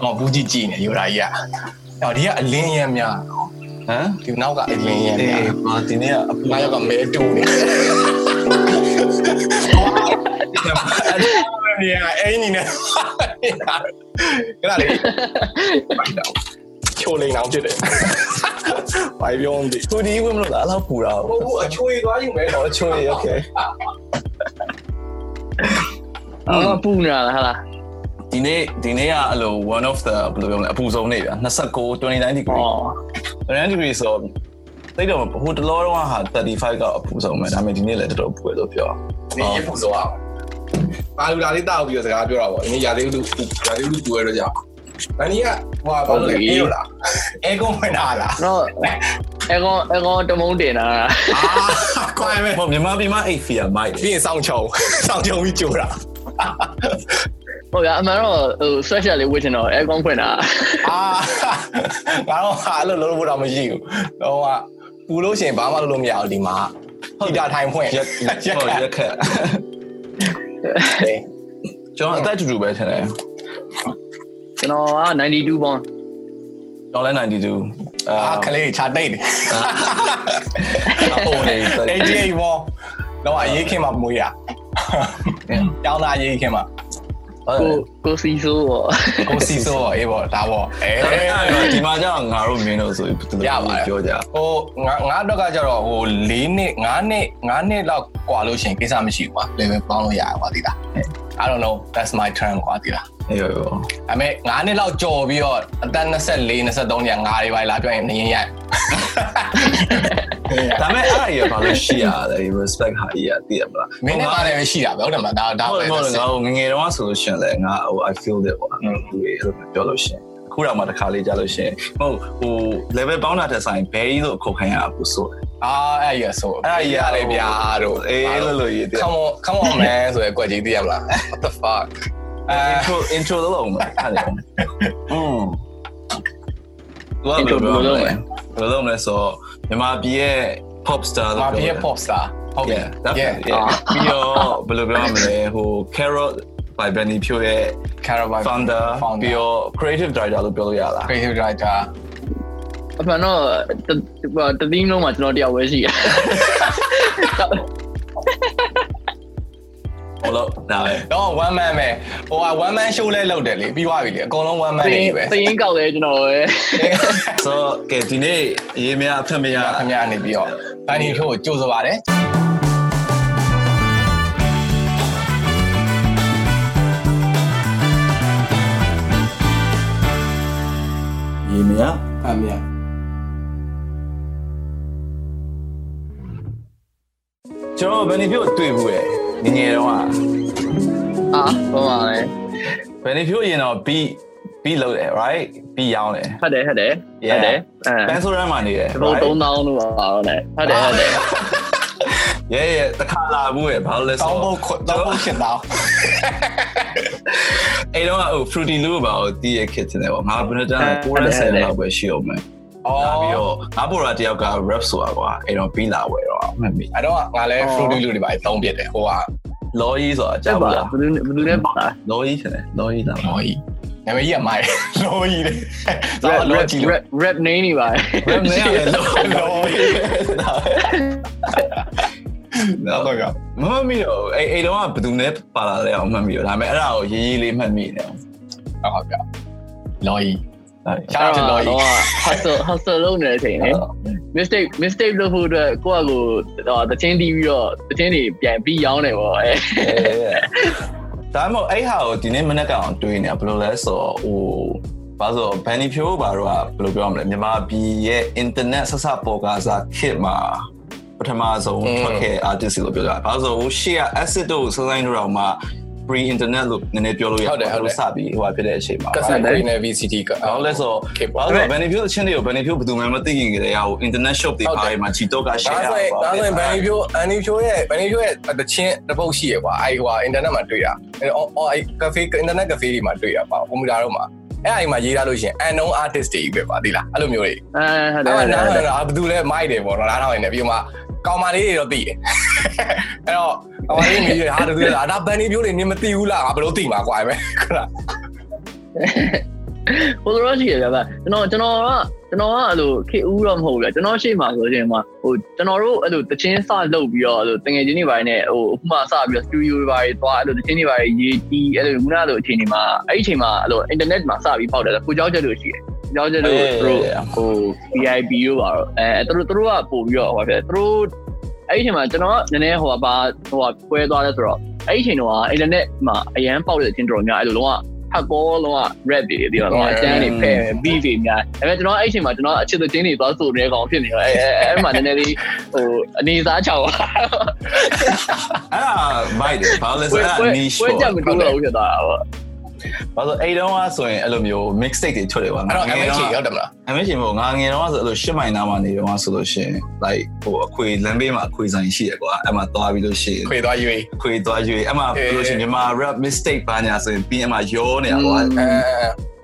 ဟောဘူးကြီးကြည့်နေယူရာကြီးอ่ะအော်ဒီကအလင်းရမ်းများနော်ဟမ်ဒီနောက်ကအလင်းရမ်းအေးများဟာဒီနေ့ကအပူငါရောက်ကမဲတူနေနေရအဲ့ဒီနဲ့ကလာလေချိုးလိန်အောင်ဖြစ်တယ်ဘာပြောမလဲကိုဒီဝင်မလို့လားအဲ့လောက်ပူတာဟိုအချိုးရသွားယူမယ်တော့အချိုးရ okay အော်ပူနေတာလားဟာလား ဒီနေ့ဒီနေ့ကအဲ့လို one of the ဘယ်လိုပြောမလဲအပူဆုံးနေ့ဗျာ29 29 degree အော်29 degree ဆိုတိတ်တော့ဟိုတလောတော့ဟာ35ကအပူဆုံးပဲဒါပေမဲ့ဒီနေ့လည်းတော်တော်ပူရလို့ပြောနေရပူဆိုအောင်ပါလူလာလေးတောက်ပြီးတော့စကားပြောတာပေါ့ဒီနေ့ရာသီဥတုရာသီဥတုပူရတော့ကြောက်ဒါနီးကဟိုဘာလို့လဲအေးလို့လားအဲကွန်ဖွင့်တာလားတော့အကောင်အကောင်တမုံတင်တာအာကွာမယ်ဟိုမြန်မာပြည်မှာ8 fear မိုက်တယ်ပြီးရင်စောင်းချုံစောင်းချုံပြီးကြိုတာ ဟုတ်ရအမှန်တော့ဟို sweatshirt လေးဝတ်ချင်တော့အကောင်ဖွင့်တာအာငါတော့ဟာလို့လုံးလို့တော့မရှိဘူးတော့ကပူလို့ရှိရင်ဘာမှလုပ်လို့မရဘူးဒီမှာဟိတာထိုင်ဖွင့်ရက်ဟုတ်ရက်ခက်ကျွန်တော်အသက်တူတူပဲထင်တယ်ကျွန်တော်က92ပေါင်းကျွန်တော်လည်း92အာအာကလေးချာတိတ်တယ်ဟိုနေ88ဘောတော့အရေးခင်မှာမွေးရတောင်းတာအရေးခင်မှာ ကိုကိုစီဆိုးပေါ့ ကိုစီဆိုအေးပေါ့ဒါပေါ့အဲ ဒီမှာကျတော့ငါတို့မင်းတို့ဆိုပြီးပြောကြ ဟိုငါငါတော့ကကြတော့ဟို၄နှစ်9နှစ်9နှစ်လောက်กว่าလို့ရှိရင်ကိစ္စမရှိဘူးကွာ level ပေါင်းလို့ရကွာဒီလား I don't know that's my turn ကွာဒီလား အေးရော ဒါပေမဲ့9နှစ်လောက်ကြော်ပြီးတော့အသက်24 23ညငါတွေပါလာပြောရင်နင်းရိုက် ဒါပေမဲ့အဲ့ဒါကြီးဘာလို့ရှိရလဲ respect ဟာကြီးရသိရမလားမင်းနဲ့ပါတယ်ပဲရှိတာပဲဟုတ်တယ်မလားဒါဒါဟုတ်ပဲတယ်ဟုတ်တယ်ငါငငယ်တော့ဆိုလို့ရှိရင်လည်းငါဟို I feel it ပေါ့သူတွေအဲ့လိုပြောလို့ရှိရင်ခုတော့မှတစ်ခါလေးကြားလို့ရှိရင်ဟုတ်ဟို level ပေါင်းတာတဲ့ဆိုင်ဘဲကြီးလို့ခုတ်ခိုင်းရဘူးဆိုတယ်အာအဲ့ရဆိုအဲ့ဒီရတယ်ဗျာတို့အေးလို့လို့ရည်တယ် come on come on man ဆိုရယ်ကွက်ကြီးသိရမလား what the fuck အဲ intro intro လို့လုံးမယ်အဲ့ဒါอืมဘယ် intro လိုဘယ်လိုလုပ်လုပ်မလဲလဲဘယ်လိုလုပ်မလဲဆို မြန်မာပြည်ရဲ့ pop star မာပြည့် pop star ဟုတ်ပြီ yeah definitely yeah ပြီးတော့ဘယ်လိုပြောရမလဲဟို carrot by Benny Pyo ရဲ့ Caravan founder ပြီးတော့ creative director လို့ပြောလို့ရလား creative director အမှန်တော့တသီးလုံးမှာကျွန်တော်တယောက်ပဲရှိတယ် ဟုတ်လို့ဒါပဲတော့ one man ပဲဟိုက one man show လဲလုပ်တယ်လေပြီးသွားပြီလေအကုန်လုံး one man နေပဲသရင်ကောက်လဲကျွန်တော်ပဲဆိုတော့ကဲဒီနေ့အရေးမရအဖက်မရခင်ဗျာနေပြီးတော့ဘန်နီထိုးကိုကြိုးစားပါတယ်အရေးမရအမြတ်ကျွန်တော်ဘယ်နေပြုတ်တွေ့ဘူးလေ ငငယ်တော့ကအာဟုတ်ပါလေဘယ်နေပြုတ်ရင်တော့ B B လောက်တယ် right B ရောင်းတယ်ဟုတ်တယ်ဟုတ်တယ်ဟုတ်တယ်အဲပန်းဆိုရမ်းမှာနေတယ်ဘုံ3000လို့ပါတော့လေဟုတ်တယ်ဟုတ်တယ်ရဲရဲတခါလာဘူးရဲ့ဘာလို့လဲတောဆိုင်းဖို့ခွတောင်းဖို့ရှင်းတော့အဲ့တော့ဟို fruity loop ဘာကိုတီးရခစ်နေပေါ့ငါဘယ်နဲ့တန်း90လောက်ပဲရှိအောင်မယ် အော်ဒါပြီးတော့ငါပေါ်တာတယောက်က rap ဆိုတာကွာအဲ့တော့ပြီးလာဝယ်တော့မှတ်မိအဲ့တော့ငါလည်း fruity လူတွေပါတုံးပြစ်တယ်ဟိုကလော်ကြီးဆိုတာကျကြောက်ပါလားဘယ်သူဘယ်သူလဲပါလားလော်ကြီးတယ်လော်ကြီးလားလော်ကြီးနာမည်ကြီးကမိုင်လော်ကြီးလေ rap တော့လော်ကြီးလို့ rap rap name နေပါဘယ်နဲ့လဲလော်လော်ကြီးတော့ကမမမီတော့အဲ့အဲ့တော့ဘယ်သူနဲ့ပါလာလဲအောင်မှတ်မိတော့ဒါပေမဲ့အဲ့ဒါကိုရေးရေးလေးမှတ်မိတယ်ဟုတ်ပြလော်ကြီးဟုတ် ရှားတယ်လော်ကြီးတော့ hustle hustle လုပ်နေတဲ့အချိန်လေ mistake mistake လုပ်ဖို့အတွက်ကိုယ့်အကိုတော့တချင်းတီးပြီးတော့တချင်းတွေပြန်ပြီးရောင်းတယ်ပေါ့အဲဒါမှမဟုတ်အဲ့ဟာကိုဒီနေ့မနေ့ကောင်တွေးနေတာဘယ်လိုလဲဆိုတော့ဟိုဘာလို့ဘန်နီဖြိုးဘာတော့ဘယ်လိုပြောရမလဲမြန်မာပြည်ရဲ့ internet ဆက်ဆက်ပေါ်ကားစားခစ်မှာပထမဆုံးထွက်ခဲ့ artist လို့ပြောကြတာဘာလို့ဆိုဟိုရှေ့က acid တို့စစိုင်းတို့တော့မှ pre internet လို့နည်းနည်းပြောလို့ရတယ်စပြီးဟိုဖြစ်တဲ့အချိန်မှာကစားနေနေ VCT ကဘာလို့လဲဆိုတော့ဘာလို့ဘယ်နေဖြိုးချင်းတွေကိုဘယ်နေဖြိုးဘယ်သူမှမသိခင်ကြတဲ့ဟို internet shop တွေပါမှာချီတော့ကဒါ share ဆိုရင်ဒါဆိုရင်ဘန်နီဖြိုးအန်နီဖြိုးရဲ့ဘန်နီဖြိုးရဲ့တချင်းတစ်ပုတ်ရှိရကွာအဲ့ဟိုအင်တာနက်မှာတွေ့ရအဲ့အော်အဲ့ cafe အင်တာနက် cafe တွေမှာတွေ့ရပါကွန်ပျူတာတော့မှာအဲ့အိမ်မှာရေးထားလို့ရှိရင် unknown artist တွေပဲပါဒီလားအဲ့လိုမျိုးတွေအဲဟုတ်တယ်အဲ့ဟုတ်တယ်နားဟန်တာဘယ်သူလဲမိုက်တယ်ပေါ့နော်နားထောင်နေပြီးမှ ကောင်မလေးတွေတော့သိတယ်အဲ့တော့ကောင်မလေးမြည်ဟာတူလားဒါဘန်နီဖြိုးတွေနင်မသိဘူးလားငါဘယ်လိုသိမှာကွာပဲခုနဟိုလိုရှိရဗျာကျွန်တော်ကျွန်တော်ကကျွန်တော်ကအဲ့လိုခေဦးတော့မဟုတ်ဘူးဗျာကျွန်တော်ရှေ့မှာဆိုရင်မှာဟိုကျွန်တော်တို့အဲ့လိုတချင်းစလုပ်ပြီးတော့အဲ့လိုတငယ်ချင်းတွေပိုင်းနဲ့ဟိုအခုမှစပြီးတော့ studio တွေပိုင်းသွားအဲ့လိုတချင်းတွေပိုင်းရေးတီးအဲ့လိုခုနလိုအချိန်တွေမှာအဲ့ဒီအချိန်မှာအဲ့လို internet မှာစပြီးပေါက်တယ်ကိုကြောက်ချက်လို့ရှိတယ် ကြောက်ချက်လို့သူတို့ဟို VIP တို့ပါတော့အဲသူတို့သူတို့ကပို့ပြီးတော့ဟိုဖြစ်သူတို့အဲ့ဒီအချိန်မှာကျွန်တော်ကနည်းနည်းဟိုပါဟိုကွဲသွားတယ်ဆိုတော့အဲ့ဒီအချိန်တော့ internet မှာအရန်ပေါက်တဲ့အချင်းတော်များအဲ့လိုလုံးဝဟက်ကောလုံးဝ rap တွေဒီတော့အတန်းတွေဖဲ့ beat တွေများဒါပေမဲ့ကျွန်တော်အဲ့အချိန်မှာကျွန်တော်အချစ်တဲ့ချင်းတွေသွားဆိုနေတဲ့ကောင်ဖြစ်နေတော့အဲအဲ့မှာနည်းနည်းလေးဟိုအနေစားချောင်းပါအဲ့ဒါမိုက်တယ်ဘာလို့လဲဆိုတော့ niche ဝဲကြမတူတော့ဘူးဖြစ်သွားတာပေါ့ ဘာလို့အဲ့တုန်းကဆိုရင်အဲ့လိုမျိုး mixtape တွေထွက်တယ်ပါအဲ့တော့ MH ရောက်တယ်မလားအမေရှင်မို့ငါငယ်တော့ဆိုအဲ့လိုရှစ်မိုင်နားမှာနေတော့ဆိုလို့ရှိရင် like ဟိုအခွေလမ်းဘေးမှာအခွေဆိုင်ရှိရကွာအဲ့မှာသွားပြီးလို့ရှိရင်ခွေသွားရွေးခွေသွားရွေးအဲ့မှာပြောလို့ရှိရင်မြန်မာ rap mistake ဘာညာဆိုရင်ပြီးအမှရောနေတာကွာအဲ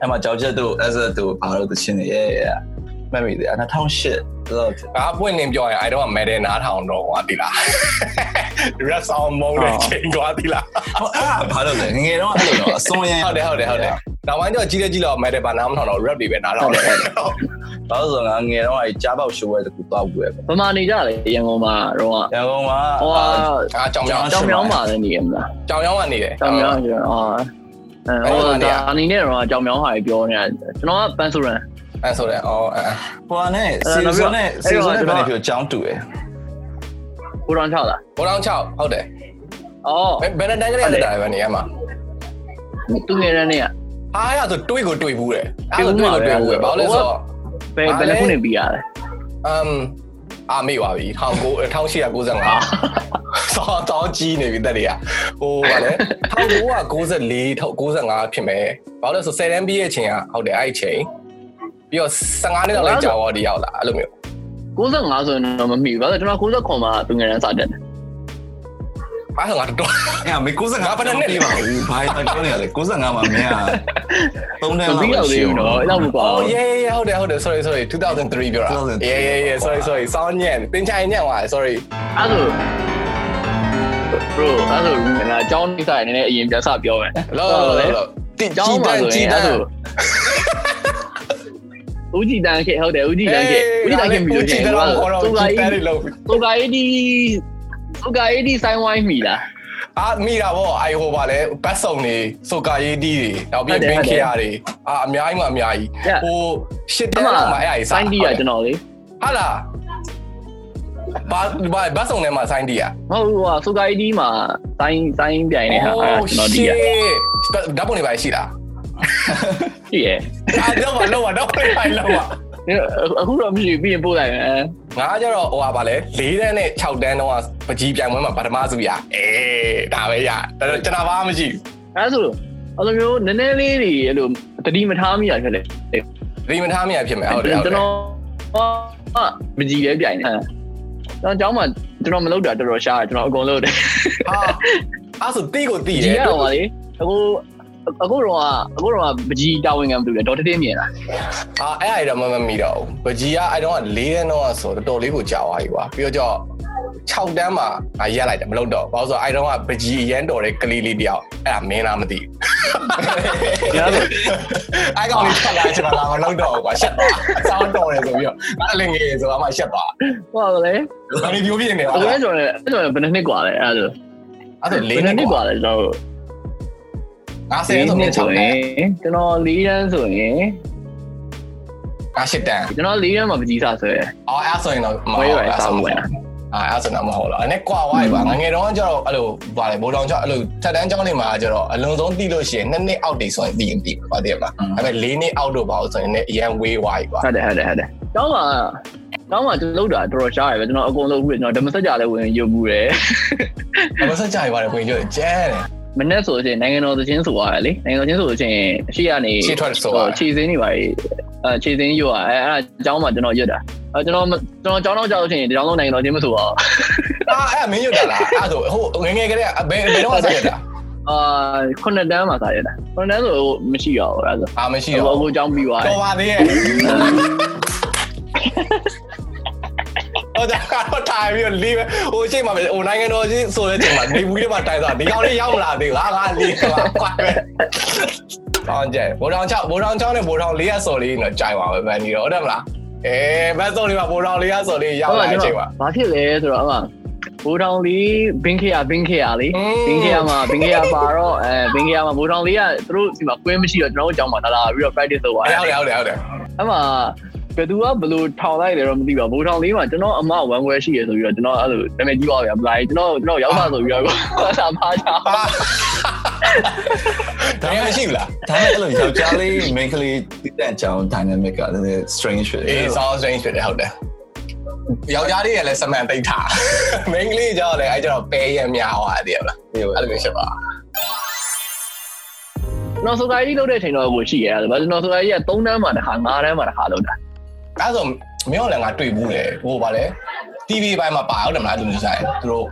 အဲ့မှာကြောက်ချက်တို့ as a တို့ဘာလို့တချင်းနေရဲ့ မမေ့တယ်2008တော့ငါပွင့်နေပြောရင် I don't matter နားထောင်တော့ဟောတိလား rap song မုန်းတဲ့ချိန်သွားတိလားအဲ့ဒါဘာလို့လဲငယ်တော့အဲ့လိုတော့အစွန်ရန်ဟုတ်တယ်ဟုတ်တယ်ဟုတ်တယ်နောက်ပိုင်းတော့ကြီးတဲ့ကြီးတော့ matter ပါနားမထောင်တော့ rap တွေပဲနားထောင်တယ်ဘာလို့ဆိုတော့ငါငယ်တော့အဲ့ကြားပေါက်ရှိုးဝဲတကူသွားဘူးပဲဗမာနေကြလေရန်ကုန်မှာတော့ဟရန်ကုန်မှာိုဟာအာကြောင်ကြောင်တောင်မြောင်းမှာလည်းနေရမလားကြောင်ကြောင်ကနေတယ်တောင်မြောင်းကျတော့အာအဲဟိုဒါအနေနဲ့တော့တောင်မြောင်းဟာပြောနေတာကျွန်တော်ကပန်းဆိုရန် အဲဆိုတယ်အော်အဲဟိုနဲ့စီဇန်နဲ့စီဇန်နဲ့ဘယ်လိုပြောចောင်းတူရယ်ကိုရောင်းချလာဘောတောင်း6ဟုတ်တယ်အော်ဘယ်နဲ့တန်းကလေးတက်တာပဲနေရမှာသူငယ်တဲ့နေ့ကဟာအဲ့ဒါဆိုတွေးကိုတွေးဘူးတယ်အဲ့ဒါတွေးကိုတွေးဘူးပဲဘာလို့လဲဆိုတော့ဘယ်ဘယ်ခုနေပြီးရတယ်အမ်အာမေ့ပါပြီ1895စောတောင်းကြီးနေပြီတက်တွေကဟိုဗာလဲ1994ထုတ်95ဖြစ်မယ်ဘာလို့လဲဆို10တန်းပြီးရဲ့ချိန်ကဟုတ်တယ်အဲ့ဒီချိန် ပြီးတော့15နှစ်လောက်လိုက်ကြာတော့ဒီရောက်လာအဲ့လိုမျိုး65ဆိုရင်တော့မမိဘူးဘာလို့ကျွန်တော်69ခွန်မှာသူငယ်တန်းစတက်တယ်အားဆိုငါတော်အဲ့မေ95ဘယ်နဲ့ပြပါဘူးဘာပြောနေရလဲ95မှာမင်းက3တန်းမပြီးတော့သေးဘူးနော်အဲ့လောက်မကွာ Oh yeah yeah ဟုတ်တယ်ဟုတ်တယ် sorry sorry 2003ပြောတာ2003 yeah yeah yeah sorry sorry စောင်းညံ့တင်ချိုင်ညံ့သွား sorry အဲ့ဒါ bro အဲ့ဒါငါအကြောင်းနေဆိုင်နေနေအရင်ပြန်စပြောမယ်လောလောလောလောတိကျောကြီးင်းတမှာန်းဆိုရကြီးင်တအဲ့န်းဒါ ဦးကြည်တန်းခေဟုတ်တယ်ဦးကြည်တန်းခေဦးကြည်တန်းခေပြီးလို့ရှိရင်တော့ခေါ်တော့သူကကြီးတန်းတွေလို့သူကအဲ့ဒီသူကအဲ့ဒီဆိုင်ဝိုင်းမိလားအာမိတာဗောအိုင်ဟိုပါလဲဘတ်စုံနေဆိုကာရေးတီးတွေနောက်ပြီးဘင်းခေရတွေအာအများကြီးမှအများကြီးဟိုရှစ်တအန်းမလောက်မှအဲ့အဆိုင်တီးရကျွန်တော်လေဟာလားဘာဘာဘတ်စုံထဲမှာစိုင်းတီးอ่ะဟုတ်ဟိုသူကအဲ့ဒီမှာဆိုင်ဆိုင်ပြိုင်နေတာအဲ့ကျွန်တော်ဒီရဓာတ်ပုံတွေပါရှိလား ရှိရအာတော့မတော့မတော့ဖိုင်လောက်ပါအခုတော့မရှိပြီးရင်ပို့လိုက်မယ်ငါကျတော့ဟိုပါဗာလဲ၄တန်းနဲ့6တန်းတော့ပကြီးပြိုင်ပွဲမှာပထမစုရအေးဒါပဲရဒါတော့ကျွန်တော်ဘာမှမရှိအဲ့ဆိုအဲ့လိုမျိုးနည်းနည်းလေးတွေအဲ့လိုတတိမထားမိရဖြစ်လေဘူးဒီမထားမရဖြစ်မယ်ဟုတ်တယ်ဟုတ်တယ်ကျွန်တော်ဟာမကြည့်လဲပြိုင်နေကျွန်တော်ကျောင်းမှာကျွန်တော်မလုပ်တာတော်တော်ရှားတယ်ကျွန်တော်အကုန်လုပ်တယ်ဟာအဲ့ဆိုတီးကိုတီးကြရည့်ရအောင်ပါလေအခု အခုတော့အခုတော့ပကြီးတာဝန်ခံမလုပ်တယ်ဒေါ်တတင်းမြင်လား အာအဲ့အဲ့တော့မမမီတော့ဘူးပကြီးကအဲ့တော့၄တန်းတော့ဆိုတော်တော်လေးကိုကြာသွားပြီကွာပြီးတော့ကြော6တန်းမှာငါရက်လိုက်တယ်မလုပ်တော့ဘာလို့ဆိုအဲ့တော့ကပကြီးအရန်တော်တဲ့ကလေးလေးတယောက်အဲ့ဒါမင်းလားမသိဘူး ညာဆို အဲ့ကောင်လေးထွက်လာချင်တာမလုပ်တော့ဘူးကွာရှက်သွားအဆောင်တော်တယ်ဆိုပြီးတော့အဲ့လည်းငယ်ဆိုတော့မှရှက်သွား ဟုတ်ပါလေ ဘာလို့ပြောပြနေပါ အခု လဲ လည်းကျွန်တော်လည်းကျွန်တော်ဘယ်နှစ်နှစ်กว่าလဲအဲ့ဒါ အဲ့ဒါ၄ ဘယ် နှစ် နှစ် ก ก ว่า ว่าလဲကျွန်တော် ငါဆယ်ဆိုရင်6တဆိုရန်းင်ကျွန်တော်၄တန်းဆိုရင်ငါ8တန်းကျွန်တော်၄တန်းမှာပကြီးစားဆွဲအော်အဲ့ဆိုရင်တော့မဝဲဟုတ်ရွယ်အဲ့စားဆိုဝင်အာအဲ့ဆိုတော့မဟုတ်တော့အဲ့ကွာဝိုင်းပါငငယ်တော့ကျတော့အဲ့လိုဗာလေဘိုးတော်ကျအဲ့လိုထက်တန်းကျောင်းနေမှာကျတော့အလုံးစုံတီးလို့ရှိရင်နှစ်နှစ်အောက်တိဆိုရင်တီးရင်တီးပါတည်းမှာအဲ့မဲ့၄နှစ်အောက်တော့ပါလို့ဆိုရင်လည်းအရန်ဝေးဝိုင်းပါဟုတ်တယ်ဟုတ်တယ်ဟုတ်တယ်ကျောင်းမှာကျောင်းမှာကျွန်တော်လုပ်တာတော်တော်ရှားရပဲကျွန်တော်အကုန်လုံးပြီးကျွန်တော်ဓမ္မစကြာလည်းဝင်ရုပ်မှုတယ်အမဆက်ကြရပါတယ်ခွင်ကျကျန်းတယ် မနေ့ဆိုရင်နိုင်ငံတော်သချင်းဆိုရတယ်လေနိုင်ငံတော်သချင်းဆိုရင်အရှိကနေရှေ့ထွက်ဆိုရခြေစင်းနေပါလေအဲခြေစင်းရွာအဲအဲ့အကြောင်းမှာကျွန်တော်ရွတ်တာအဲကျွန်တော်ကျွန်တော်ကျောင်းတော့ကြောက်လို့ရှိရင်ဒီကြောင်းလုံးနိုင်ငံတော်ချင်းမဆိုပါဘူးအာအဲ့မင်းရွတ်တာလားအဲ့ဆိုဟိုငငယ်ကလေးဘယ်ဘယ်တော့ဆက်ရတာအာခုနှစ်တန်းမှာစားရတာခုနှစ်တန်းဆိုမရှိရဘူးအဲ့ဒါအာမရှိဆိုတော့အကိုကျောင်းပြီးသွားတယ်တော်ပါသေးရဲ့ ဟိုဒါကတော့ထိုင်ပြီးလေးဟိုအချိန်မှာဟိုနိုင်ငံတော်ကြီးဆိုတဲ့အချိန်မှာနေဘူးလေးမှာတိုင်သွားဒီကောင်လေးရောက်မလာသေးဘူးဟာငါလေးကွာကွာပဲတောင်းကြတယ်ဘိုးထောင်6ဘိုးထောင်6နဲ့ဘိုးထောင်4ရစော်လေးတော့ကြိုင်ပါပဲဗန်ဒီတော့ဟုတ်တယ်မလားအဲဘတ်စော်လေးမှာဘိုးထောင်4ရစော်လေးရောက်လာတဲ့အချိန်မှာဘာဖြစ်လဲဆိုတော့အမှဘိုးထောင်လေးဘင်းခေယာဘင်းခေယာလေးဘင်းခေယာမှာဘင်းခေယာပါတော့အဲဘင်းခေယာမှာဘိုးထောင်လေးကသူတို့ဒီမှာကွင်းမရှိတော့ကျွန်တော်တို့အကြောင်းမှာလာလာပြီးတော့ practice လုပ်သွားဟုတ်တယ်ဟုတ်တယ်ဟုတ်တယ်အဲ့မှာ ဘယ်သူကဘယ်လိုထောင်လိုက်လဲတော့မသိပါဘူးဘိုးထောင်လေးမှာကျွန်တော်အမဝမ်းခွဲရှိရဆိုပြီးတော့ကျွန်တော်အဲ့လိုနာမည်ကြီးပါဗျာမလားကျွန်တော်ကျွန်တော်ရောက်တာဆိုပြီးတော့ဆက်ဖားချာဒါမှမရှိဘူးလားဒါနဲ့အဲ့လိုယောက်ျားလေး main ကလေးတည်တဲ့အကြောင်း dynamic ကလည်း strange ဖြစ်တယ်အေး sound strange ဖြစ်တယ်ဟုတ်တယ်ယောက်ျားလေးကလည်းစမန်သိပ်ထား main ကလေးကြောက်လည်းအဲကျတော့ပဲရများသွားတယ်ဗျာအဲ့လိုမျိုးဖြစ်ပါကျွန်တော်ဆိုကာကြီးလုပ်တဲ့အချိန်တော့ကိုရှိရတယ်ဗျာကျွန်တော်ဆိုကာကြီးက3တန်းမှာတစ်ခါ5တန်းမှာတစ်ခါလုပ်တာ အဲ့ဆိုမင်းတို့လည်းငါတွေ့ဘူးလေဟိုဗာလဲ TV ဘိုင်းမှာပါဟုတ်တယ်မလားသူမျိုးဆိုင်သူတို့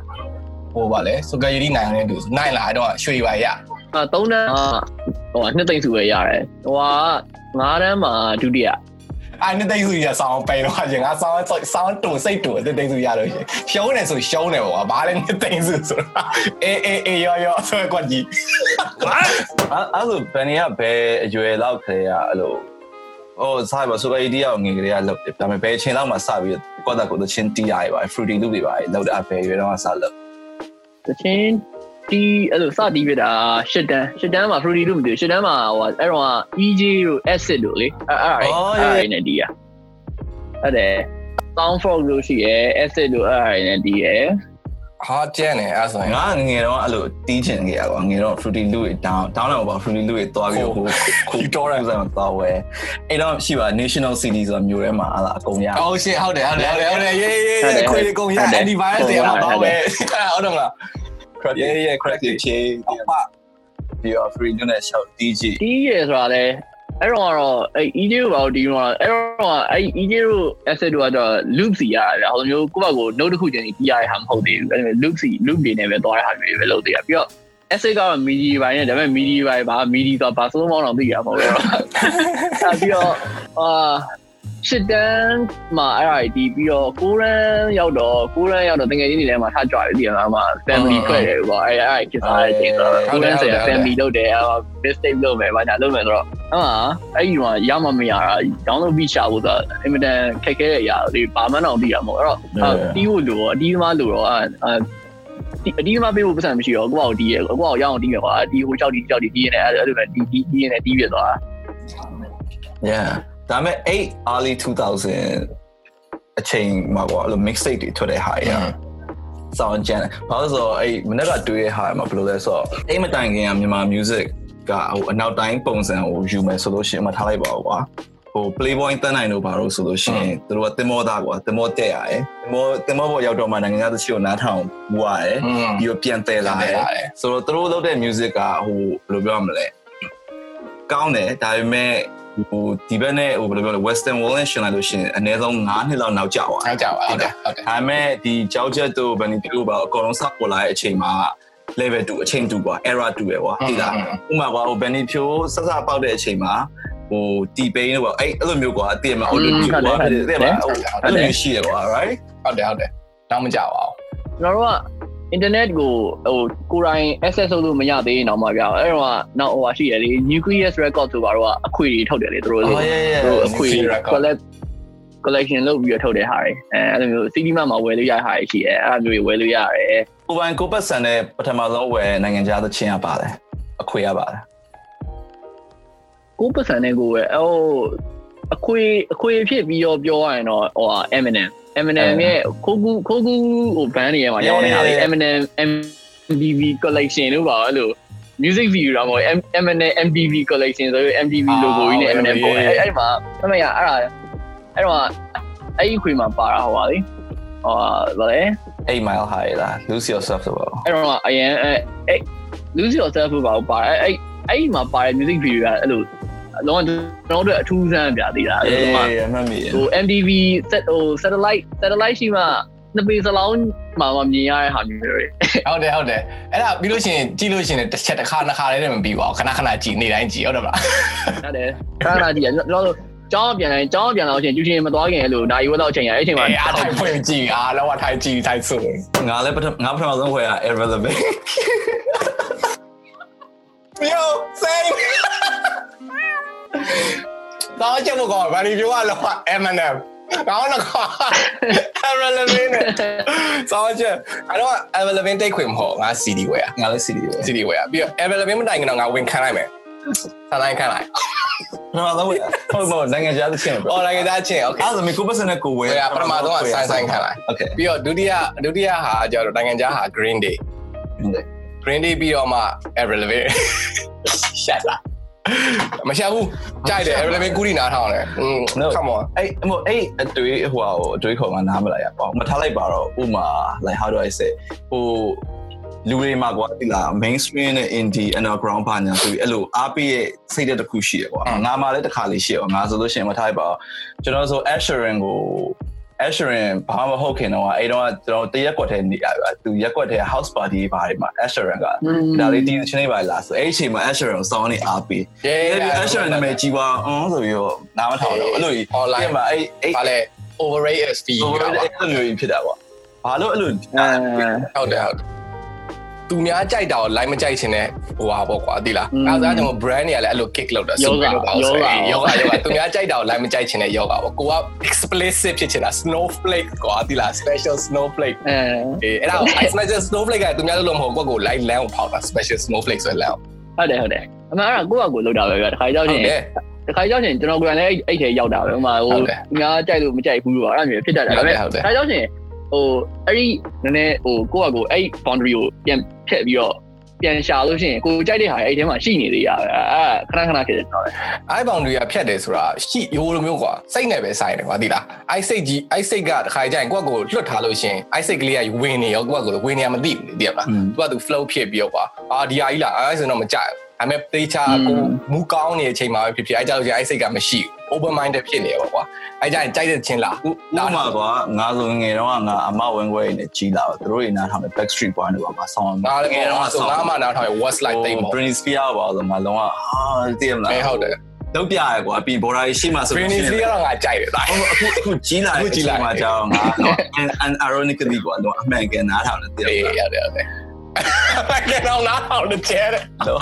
ဟိုဗာလဲစကရီဒီနိုင်နေတူနိုင်လာတော့ရွှေပါရအာ3တန်းဟိုနှစ်သိန်းစုပဲရတယ်ဟိုက5တန်းမှာဒုတိယအဲ့နှစ်သိန်းစုရဆောင်းပဲတော့ရင်ငါဆောင်းဆောင်းတူစိတ်တူနှစ်သိန်းစုရလို့ရှင်ရှုံးနေဆိုရှုံးနေပေါ့ဘာလဲနှစ်သိန်းစုဆိုတာအေးအေးအေးရောရောဆိုကွက်ကြီးအဲ့အဲ့လိုဘယ်နေရဘယ်အရွယ်လောက်ခရေရအဲ့လို ဟိုစားပါဆိုက idea ကိုငယ်ကလေးကလုပ်တယ်ဒါပေမဲ့ဘယ်အချိန်လောက်မှစပြီးကောတာကိုသချင်းတီးရရပါ fruity loop တွေပါလောက်တာဘယ်ရွယ်တော့မှစလုပ်တချင်းဒီအဲ့လိုစတီးပြတာရှစ်တန်းရှစ်တန်းမှာ fruity လို့မသိဘူးရှစ်တန်းမှာဟိုအဲ့တော့ EJ တို့ acid တို့လေအဲ့အဲ့အဲ့အဲ့နဲ့ဒီอ่ะအဲ့ဒါ sound frog လို့ရှိရယ် acid တို့အဲ့အဲ့နဲ့ဒီရယ် ဟာကျန်နေအဲ့ဆိုရင်ငါငယ်တော့အဲ့လိုတီးချင်ခဲ့ရကွာငယ်တော့ fruity loop တွေ down down တော့ပါ fruity loop တွေတွားပြီးဟိုခုတော်ရဆိုတော့တွားဝဲအဲ့တော့ရှိပါ national city ဆိုတာမျိုးထဲမှာအဲ့ဒါအကုန်ရအိုးရှစ်ဟုတ်တယ်ဟုတ်တယ်ဟုတ်တယ်ဟုတ်တယ်ရေးရေးခွေးကုန်ရ antivirus တွေအမှတော့ပဲဟုတ်တယ်မလား crack yeah yeah crack တွေချေးပြီးတော့ free နဲ့ shout DJ တီးရယ်ဆိုတာလေ အဲ့တော့ကတော့အဲ့ EJ တို့ဘာလို့ဒီမှာအဲ့တော့အဲ့ EJ တို့ acid တို့ကတော့ loop စီရတယ်ဟိုမျိုးကိုယ့်ဘက်ကို note တစ်ခုချင်းတီးရတဲ့ဟာမဟုတ်သေးဘူးအဲ့ဒါ loop စီ loop တွေနဲ့ပဲသွားတဲ့ဟာမျိုးတွေပဲလုပ်သေးတာပြီးတော့ essay ကတော့ midi ဘိုင်းနဲ့ဒါပေမဲ့ midi ဘိုင်းဘာ midi ဆိုဘာစိုးမောင်းတော့သိရမှာမဟုတ်ဘူးအဲ့ပြီးတော့အာ ရှစ်တန်းမှာအဲ့ဒါဒီပြီးတော့ကိုရန်ရောက်တော့ကိုရန်ရောက်တော့တကယ်ကြီးနေထဲမှာထားကြတယ်ဒီမှာမှာ family ခွဲတယ်ပေါ့အဲ့အဲ့ကိစ္စအဲ့ချိန်ဆိုတော့ကိုရန်ဆိုရင် family လုပ်တယ်အဲ့ mistake လုပ်မယ်ဘာညာလုပ်မယ်ဆိုတော့အဲ့မှာအဲ့ဒီမှာရမမရတာ download ပြီးရှာဖို့ဆိုတော့အင်မတန်ခက်ခဲတဲ့အရာတွေဘာမှတော့သိရမှာမဟုတ်အဲ့တော့တီးဖို့လို့အတီးသမားလို့တော့အဲ့ဒီအဒီမှာပေးဖို့ပတ်စံမရှိတော့ကိုယ့်အောက်တီးရကိုယ့်အောက်ရအောင်တီးရကွာဒီဟိုကြောက်တီးကြောက်တီးတီးနေအဲ့လိုပဲတီးတီးတီးနေတီးပြသွား yeah ဒါပေမဲ့8 early 2000အချိန်မှာကွာအဲ့လို mixtape တွေထွက်တဲ့ဟာရစောင်းကြမ်းဘာလို့ဆိုတော့အဲ့မနေ့ကတွေ့တဲ့ဟာမှာဘယ်လိုလဲဆိုတော့အဲ့မတိုင်ခင်ကမြန်မာ music ကဟိုအနောက်တိုင်းပုံစံကိုယူမယ်ဆိုလို့ရှိရင်မထားလိုက်ပါဘူးကွာဟို playboy တန်းနိုင်တို့ဘာလို့ဆိုလို့ရှိရင်သူတို့ကတင်မောသားကွာတင်မောတက်ရတယ်တင်မောတင်မောပေါ်ရောက်တော့မှနိုင်ငံသားတချို့နားထောင်ပူရတယ်ပြီးတော့ပြန်တယ်လာတယ်ဆိုတော့သူတို့လုပ်တဲ့ music ကဟိုဘယ်လိုပြောရမလဲကောင်းတယ်ဒါပေမဲ့ ဟိုဒီဘက်နဲ့ဟိုဘယ်လိုပြောလဲ western world နဲ့ရှင်လိုက်လို့ရှိရင်အနည်းဆုံး9နှစ်လောက်နောက်ကျသွားဟုတ်ကြပါဟုတ်တယ်ဟုတ်တယ်ဒါပေမဲ့ဒီကြောက်ချက်တို့ဗန်နီပြလို့ပါအကောင်လုံးစပေါ်လာတဲ့အချိန်မှာ level 2အချိန်2ကွာ error 2ပဲကွာတိလားဥမာကွာဟိုဗန်နီဖြိုးစစပေါက်တဲ့အချိန်မှာဟိုတီပိန်းတော့အဲ့အဲ့လိုမျိုးကွာအတင်မှာ auto tune ကွာတဲ့မှာဟိုအဲ့လိုမျိုးရှိရကွာ right ဟုတ်တယ်ဟုတ်တယ်တောင်းမကြပါဘူးကျွန်တော်တို့က internet ကိုဟိုကိုယ်တိုင် access လုပ်လို့မရသေးရင်တော့မှပြအောင်အဲ့တော့ကနောက်ဟိုဟာရှိရလေ nucleus record ဆိုပါတော့အခွေတွေထုတ်တယ်လေသူတို့လေ oh yeah yeah သူတို့အခွေ collect collection လုပ်ပြီးတော့ထုတ်တဲ့ဟာတွေအဲအဲ့လိုမျိုး CD မှာမှာဝယ်လို့ရတဲ့ဟာတွေရှိတယ်အဲ့လိုမျိုးဝယ်လို့ရတယ်ကိုပိုင်ကိုပတ်စံတဲ့ပထမဆုံးဝယ်နိုင်ငံခြားသချင်းရပါတယ်အခွေရပါတယ်ကိုပတ်စံနဲ့ကိုဝယ်ဟိုအခွေအခွေဖြစ်ပြီးတော့ပြောရရင်တော့ဟိုဟာ Eminem Eminem ရဲ့ခိုးကူခိုးကူဟိုဘန်းတွေထဲမှာရောင်းနေတာလေ Eminem MTV collection လို့ပါအဲ့လို music video တော့မဟုတ် Eminem MTV collection ဆိုပြီး MTV logo ကြီးနဲ့ Eminem ပေါ်အဲ့အဲ့မှာအမေရအဲ့ဒါအဲ့တော့အဲ့ဒီခွေမှာပါတာဟိုပါလေဟိုဗာလေ8 mile high လား lose yourself ဆိုတော့အဲ့တော့အရင်အဲ့ lose yourself ဘာပါအဲ့အဲ့အဲ့မှာပါတဲ့ music video ကအဲ့လို လောကကျွန်တော်တို့အထူးဆန်းပြသေးတာအေးအဲ့လိုမှမှတ်မိရဟို MTV set ဟို satellite satellite ရှိမှနှစ်ပေစလောင်းမှာမမြင်ရတဲ့ဟာမျိုးတွေဟုတ်တယ်ဟုတ်တယ်အဲ့ဒါပြီးလို့ရှိရင်ကြည့်လို့ရှိရင်တစ်ချက်တစ်ခါနှစ်ခါလေးနဲ့မပြီးပါဘူးခဏခဏကြည့်နေတိုင်းကြည့်ဟုတ်တယ်မလားဟုတ်တယ်ခဏခဏကြည့်ရကျွန်တော်တို့ကျောင်းပြန်တိုင်းကျောင်းပြန်လာလို့ရှိရင်ကျူချင်းမသွားခင်အဲ့လိုနိုင်ဝက်တော့အချိန်ရအဲ့အချိန်မှာအေးအားထိုင်ဖွင့်ကြည့်အားလောကထိုင်ကြည့်ထိုင်ဆိုငါလည်းပထမငါပထမဆုံးခွဲရ irrelevant Yo same ကောင်းချက်မကောင်းဘာဒီပြောရလော M&M ကောင်းတော့ကောင်း Evelyn နဲ့စောင်းချက်အဲ့တော့ Evelyn တိတ်ခွင်မဟုတ်ငါ CD ဝယ်ရငါလည်း CD ပဲ CD ဝယ်ရပြီးတော့ Evelyn မတိုင်ခင်တော့ငါဝင်ခံလိုက်မယ်ဆန်တိုင်းခံလိုက်ပထမဆုံးဟုတ်မဟုတ်နိုင်ငံခြားသချင်းပဲအော်နိုင်ငံသားချင်း okay အဲ့ဒါဆိုမကိုပတ်စံနဲ့ကိုဝဲဝယ်ရပထမဆုံးကဆိုင်ဆိုင်ခံလိုက် Okay ပြီးတော့ဒုတိယဒုတိယဟာကျတော့နိုင်ငံခြားဟာ Green Day Green Day ပြီးတော့မှ Evelyn ရှက်လာ မရှက်ဘူးကြိုက်တယ် Evelyn ကူရီနားထောင်တယ်อืม come on အဲ့ဟိုအဲ့အတွေ့ဟိုဟာကိုအတွေ့ခေါ်မှနားမလာရပါဘူးမထားလိုက်ပါတော့ဥမာ like how do i say ဟိုလူတွေမှာကွာဒီလား mainstream နဲ့ indie underground ဘာညာဆိုပြီးအဲ့လိုအားပေးရဲ့စိတ်သက်တစ်ခုရှိရကွာငါမှလည်းတစ်ခါလေးရှိရငါဆိုလို့ရှိရင်မထားလိုက်ပါဘူးကျွန်တော်ဆို Asherin ကို Asherin ဘာမှမဟုတ်ခင်တော့အဲ့တော့ကျွန်တော်တရက်ကွက်ထဲနေရပါသူရက်ကွက်ထဲ house party ဘာတွေမှာ Asherin ကဒါလေးဒီချင်းလေးပါလားဆိုအဲ့အချိန်မှာ Asherin ကိုစောင်းနေအားပေး yeah အဲ့ဒီ Asherin နာမည်ကြီးပါအောင်ဆိုပြီးတော့နားမထောင်တော့အဲ့လိုကြီး online မှာအဲ့အဲ့ဘာလဲ overrated fee ဟိုကပါအဲ့လိုမျိုးဖြစ်တာပေါ့ဘာလို့အဲ့လိုအဲဟုတ်တယ်ဟုတ်တယ် သူများကြိုက်တာကို line မကြိုက်ချင်တဲ့ဟိုဟာပေါ့ကွာသိလားအဲဒါကြောင့် brand တွေကလည်းအဲ့လို kick လုပ်တာယောဂ super လို့ဆိုရင်ယောယောဂဂယောဂသူများကြိုက်တာကို line မကြိုက်ချင်တဲ့ယောဂပေါ့ကိုက explicit ဖြစ်ချင်တာ snowflake ကွာသိလား special snowflake အဲအေးအဲ့ဒါကို special snowflake ကသူများလို့မဟုတ်ကိုကို line လမ်းကိုဖောက်တာ special snowflake ဆိုတဲ့လမ်းဟုတ်တယ်ဟုတ်တယ်အမှန်အဲ့ဒါကိုယ့်အကူလောက်တာပဲဗျာတခါကြောက်ဟုချင်တ်တယ်တခါကြောက်ချင်ကျွန်တော်ကိုယ်တိုင်လည်းအဲ့ထဲရောက်တာပဲဟိုမှာဟိုငါကြိုက်လို့မကြိုက်ဘူးတော့အဲ့လိုမျိုးဖြစ်တတ်တယ်ဒါပေမဲ့တခါကြောက်ချင် ဟိုအဲ့ဒီနည်းနည်းဟိုကိုယ့်အကူအဲ့ boundary ကိုပြန်ဖြတ်ပြီးတော့ပြန်ရှာလို့ရှိရင်ကိုကြိုက်တဲ့ဟာအဲ့ထဲမှာရှိနေသေးရပဲအဲ့ခဏခဏဖြစ်တယ်တော့အိုင်ဘောင်တွေကဖြတ်တယ်ဆိုတာရှိရိုးလိုမျိုးကွာစိတ်နဲ့ပဲဆိုင်တယ်ကွာသိလားအိုက်စိတ်ကြီးအိုက်စိတ်ကတခါကြရင်ကိုယ့်ကိုလွတ်ထားလို့ရှင်အိုက်စိတ်ကလေးကဝင်နေရောကိုယ့်ကိုဝင်နေရမသိဘူးသိရမလားသူကသူ flow ဖြစ်ပြီးတော့ကွာအာဒီဟာကြီးလားအဲ့ဆိုတော့မကြိုက်ဘူးဒါပေမဲ့တေချာကိုမူကောင်းနေတဲ့အချိန်မှာပဲဖြစ်ဖြစ်အဲ့ကြောင့်ကျအိုက်စိတ်ကမရှိဘူး open minded ဖြစ်နေရောကွာအဲ့ကြရင်ကြိုက်တဲ့ချင်းလားဥမာကွာငါဆိုငယ်တော့ငါအမဝင်ခွဲနေကြီးလာတော့သူတို့တွေနားထောင်တဲ့ backstreet boy တွေပါမှာဆောင်းငါလည်းငယ်တော့ဆိုငါမှနားထောင်ရ what's like တိတ်ပေါ့ Britney Spears ပါဆိုမှလုံးဝဟာတည်မလားအဲဟုတ်တယ်လောက်ပြရကွာပြီး border ရှိမှဆို Britney Spears ကတော့ငါကြိုက်တယ်ဒါအခုအခုကြီးလာကြီးလာမှာကြောင်းငါ and ironically ကွာတော့အမှန်ကန်နားထောင်တယ်တည်အေးမလားရတယ်ဟုတ်တယ် အဲ့တော့နားထောင်တယ်ကျဲတယ်ဆို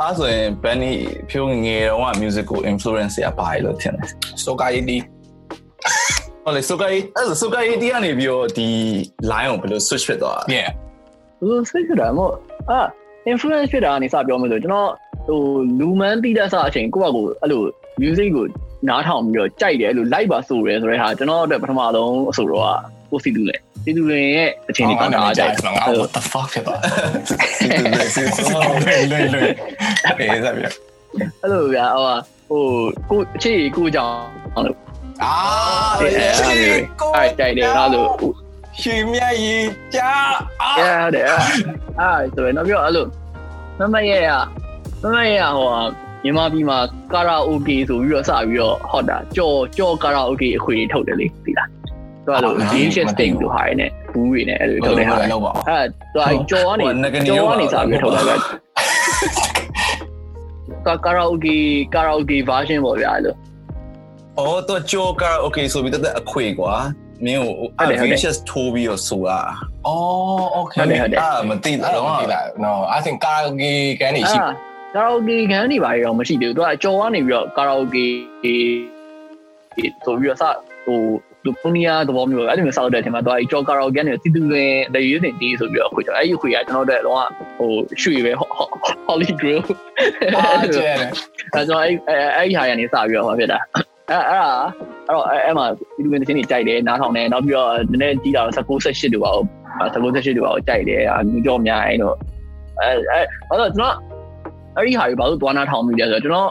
အဲ့ဆိုရင် Benny ဖြိုးငယ်တော့ musical influence ရပါတယ်လို့ထင်တယ်ဆိုကာရီတီဟုတ်လေဆိုကအဲ့ဆိုကအဲ့ဒီကနေပြီးတော့ဒီ line ကိုဘယ်လို switch ဖြစ်သွား yeah ဟိုစိတ်ဖြစ်တာမို့အာ influence ဖြစ်တာကနေစပြောမယ်ဆိုကျွန်တော်ဟိုလူမန်းတိတက်စားအချိန်ကိုယ့်ဘက်ကိုအဲ့လို music ကိုနားထောင်ပြီးတော့ကြိုက်တယ်အဲ့လို live ပါဆိုရဲဆိုတဲ့ဟာကျွန်တော်အတွက်ပထမဆုံးအဆိုတော့ကိုစီတူလေ စီတူလင်ရဲ့အချိန်လေးကနားကြိုက်ငါ what the fuck ဖြစ်သွားလွယ်လွယ်လွယ်အေးဆက်ပြအဲ့လိုဗျာဟိုဟိုကိုအခြေကိုကြောင့်အာအဲ့အဲ့အဲ့ကြိုက်တယ်အဲ့လိုရှင်မြတ်ကြီးကြာအာ Yeah ဟုတ်တယ်အဲ့ဆိုရင်တော့ပြောအဲ့လိုမမရဲ့ရမမရဲ့ဟိုမြန်မာပြည်မှာကာရာအိုကေဆိုပြီးတော့စပြီးတော့ဟောတာကြော်ကြော်ကာရာအိုကေအခွေထုတ်တယ်လေသိလား သူကလို့ Asian State လို့ဟာရနေဘူးတွေနဲ့အဲ့လိုထုတ်တယ်ဟာလောက်ပါအဲ့သူကကြော်ကနေကြော်ကနေစပြီးထုတ်တာပဲကာကာရာအိုကေကာရာအိုကေ version ပေါ့ဗျာအဲ့လိုအော်တော့ Joker okay ဆိုပြီးတက်အခွေကွာမင်းကို Avicious ထိုးပြီးတော့ဆိုတာအော် okay အာမသိအဲ့တော့တော့မသိလား no i think karaoke ကန်နေရှိကာရာအိုကေခန်းနေပါရောမရှိသေးဘူးသူကကြော်ကနေပြီးတော့ကာရာအိုကေဆိုပြီးတော့စဟို လူပူနီယာသဘောမျိုးအဲ့လိုမျိုးစောက်တဲ့အချိန်မှာသူကကြော်ကာရာအိုကေနဲ့စီတူရင်လေယူနေတီးဆိုပြီးတော့ခွေကြော်အဲ့ဒီခွေကကျွန်တော်တို့တော့ဟိုရွှေပဲ Holy Grail အာကျဲတယ်အဲကျွန်တော်အဲ့အဲ့ဒီဟာရနေစပြီးတော့ဟောဖြစ်တာအဲ့အဲ့ဒါအဲ့တော့အဲ့မှာစီတူရင်တစ်ချင်းကြီးကြိုက်တယ်နားထောင်တယ်နောက်ပြီးတော့နည်းနည်းကြီးတာ19 18တို့ပါ19 18တို့ပါကြိုက်တယ်အမျိုးကြောအများအဲ့တော့အဲအဲအဲ့တော့ကျွန်တော်အဲ့ဒီဟာကြီးဘာလို့သွားနာထောင်မိလဲဆိုတော့ကျွန်တော်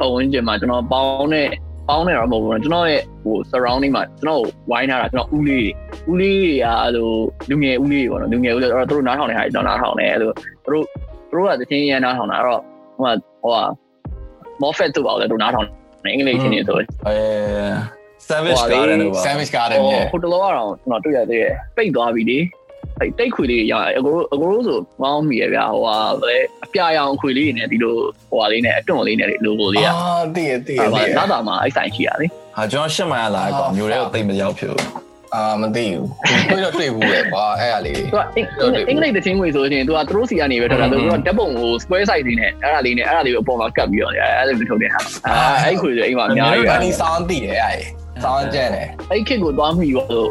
ပုံဝင်ကျင်မှာကျွန်တော်ပေါင်းနဲ့ ပေါင်းနေတော့မဟုတ်ဘူးကျွန်တော်ရဲ့ဟို surrounding မှာကျွန်တော်ဝိုင်းထားတာကျွန်တော်ဦးလေးဦးလေးတွေကအဲ့လိုလူငယ်ဦးလေးတွေပေါ့နော်လူငယ်ဦးလေးအဲ့တော့သူတို့နားထောင်နေဟာကျွန်တော်နားထောင်နေအဲ့လိုသူတို့သူတို့ကတချင်းရန်နားထောင်တာအဲ့တော့ဟိုကဟိုက Moffat တို့ပါလေတို့နားထောင်နေအင်္ဂလိပ်ချင်းနေဆိုအဲ Savage Garden လို့ပါ savage garden ဟို yeah ဟိုတလောကတော့ကျွန်တော်တွေ့ရသေးတယ်ပိတ်သွားပြီလေ အဲ့တိတ်ခွေလေးရအကိုအကိုဆိုမောင်းမိရဗျာဟိုဟာဗလဲအပြရောင်ခွေလေးနဲ့ဒီလိုဟိုဟာလေးနဲ့အတွန့်လေးနဲ့ logo လေးอ่ะအာတည်တည်အဲ့တည်ဒါနားတာမှာအဲ့ဆိုင်ရှိရလေဟာကျွန်တော်ရှစ်မိုင်လာကွာမျိုးတွေကိုတိတ်မရောက်ဖြစ်ဘူးအာအာမသိဘူးတွေ့တော့တွေ့ဘူးလေကွာအဲ့ဒါလေးသူကအင်္ဂလိပ်တချင်းငွေဆိုရင်သူကသူတို့စီကနေပဲထွက်တာသူကဓာတ်ပုံကို square size တွေနဲ့အဲ့ဒါလေးနဲ့အဲ့ဒါလေးကိုအပေါ်မှာကတ်ပြီးတော့အဲ့ဒါလေးထုတ်တဲ့ဟာအာအဲ့ခွေဆိုအိမ်မှာအများကြီးဘာနီဆောင်းတည်တယ်အဲ့ဆောင်းကျန်တယ်အဲ့ခစ်ကိုသွားမိတော့ဆို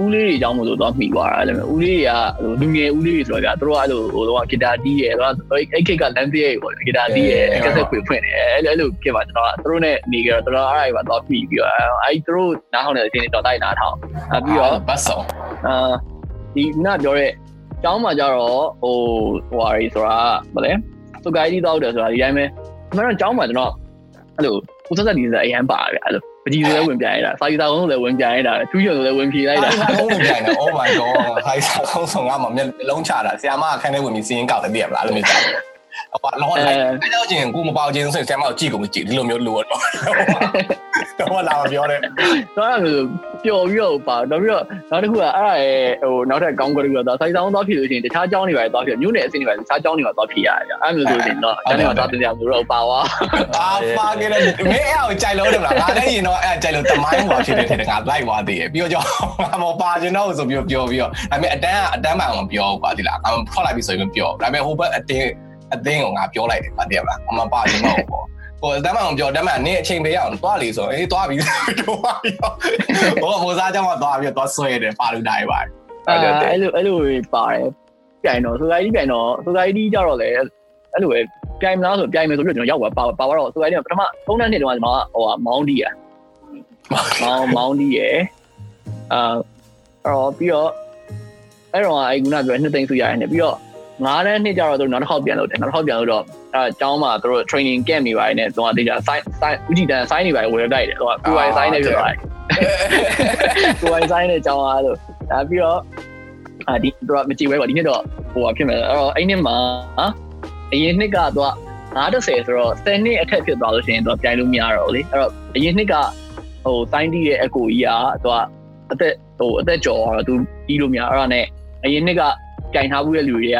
ဦးလေးတွေအကြောင်းမလို့သွားမိသွားတာအဲ့လိုမျိုးဦးလေးတွေကလူငယ်ဦးလေးတွေဆိုတော့ဗျာသူတို့ကအဲ့လိုဟိုတော့ဂီတာတီးရယ်တော့အဲ့ခစ်ကလမ်းပြေးပေါ့ဂီတာတီးရယ်ကက်ဆက်ခွေဖွင့်တယ်အဲ့လိုအဲ့လိုဖြစ်ပါကျွန်တော်ကသူတို့နဲ့နေကြတော့သူတို့အဲ့ဒါပါသွားမိပြီးတော့အဲ့သူတို့နားဟောင်းတဲ့အချိန်တော့တိုက်နားထောင်ပြီးတော့ဘတ်ဆောင်အာဒီခုနပြောတဲ့ကျောင်းမှာကြတော့ဟိုဟိုဟာရီဆိုတာဗလဲသူကိုင်းတီးတော့တယ်ဆိုတာဒီတိုင်းပဲအမှန်တော့ကျောင်းမှာကျွန်တော်အဲ့လိုကိုဆက်ဆက်ဒီစားအရန်ပါတယ်အဲ့လို ပကြီးဆိုလည်းဝင်ပြရတာစာရေးစာကုန်းဆိုလည်းဝင်ပြရတာထူးချွန်ဆိုလည်းဝင်ဖြေလိုက်တာအဲ့ဒါကုန်းဝင်ပြန်တယ် Oh my god ဟိုက်စာကုန်းဆောင်ကမှမျက်လုံးချတာဆရာမအခန်းထဲဝင်ပြီးစီးရင်ကောက်တယ်ပြရမလားအဲ့လိုမျိုး ကြာအပလောလိုက်အဲ့တော့ချင်းကိုမပေါချင်းဆိုရင်ဆရာမကိုကြည့်ကုန်မကြည့်ဒီလိုမျိုးလိုတော့တော့လာပြောတယ်တော့အဲ့လိုပျော်ပြီးတော့ပါတော့ပြီးတော့နောက်တစ်ခုကအဲ့ဒါရဲ့ဟိုနောက်ထပ်ကောင်းကလေးကတော့စာရေးစာကုန်းသွားဖြေလို့ရှိရင်တခြားကျောင်းတွေပဲသွားဖြေမြို့နယ်အဆင့်တွေပဲတခြားကျောင်းတွေမှာသွားဖြေရတယ်အဲ့လိုဆိုရင်တော့ကျောင်းတွေမှာသွားတင်ကြလို့တော့ပါသွားအာပါကြတယ်မင်းအဲ့ကိုကြိုက်လို့တယ်မလားငါလည်းရင်တော့အဲ့ကြိုက်လို့တမိုင်းဟွာဖြစ်တယ်ထင်တယ်ငါလိုက်သွားသေးတယ်ပြီးတော့ကြောငါမပါချင်တော့ဆိုပြီးပြောပြီးတော့ဒါပေမဲ့အတန်းကအတန်းမှမပြောဘူးကွာဒီလားငါထွက်လိုက်ပြီဆိုရင်ပြောဒါပေမဲ့ဟိုဘက်အတင်း အတင်းကိုငါပြောလိုက်တယ်ပါတည်းမလားအမပါချင်တော့ဘူးပေါ့ဟိုတမ်းမှမပြောတမ်းမှနင်းအချိန်ပေးအောင်သွားလေဆိုအေးသွားပြီတော့ပါပြီဟိုမိုးစားကြောင့်မှသွားပြီးတော့ဆွဲတယ်ပါလူတိုင်းပါအဲ့လိုအဲ့လိုအဲ့လိုပါတယ်ပြိုင်တော့ဆိုဂိုင်းဒီပြိုင်တော့ဆိုဂိုင်းဒီကြတော့လေအဲ့လိုပဲပြိုင်မလားဆိုပြိုင်မယ်ဆိုပြီးတော့ကျွန်တော်ရောက်သွားပါပါတော့ဆိုဂိုင်းဒီပထမ3နှစ်တုန်းကကျွန်တော်ဟိုမောင်းဒီရမောင်းမောင်းဒီရအာအဲ့တော့ပြီးတော့အဲ့တော့အဲ့ခုနပြောနှစ်သိန်းစုရတယ်ပြီးတော့ ငါးတန်းနှစ်ကြတော့သူနောက်တစ်ခေါက်ပြန်လို့တယ်နောက်တစ်ခေါက်ပြန်လို့တော့အဲအကျောင်းမှာသူတို့ training camp နေပါတယ်နဲ့သူကတေချာ sign sign ဥတီတန် sign နေပါတယ်ဝယ်လိုက်တယ်သူက QI sign နေဖြစ်သွားတယ် QI sign နဲ့ကျောင်းအားလို့ဒါပြီးတော့အာဒီသူကမကြည့်ဝဲပါဒီနှစ်တော့ဟိုဖြစ်မယ်အဲ့တော့အဲ့နှစ်မှာအရင်နှစ်ကတော့90ဆိုတော့10နှစ်အထက်ဖြစ်သွားလို့ရှိရင်တော့ပြိုင်လို့မရတော့ဘူးလေအဲ့တော့အရင်နှစ်ကဟို sign တီးရဲ့အကိုကြီးကသူကအသက်ဟိုအသက်ကျော်တော့သူပြီးလို့မရအဲ့ဒါနဲ့အရင်နှစ်ကပြိုင်ထားမှုတဲ့လူတွေက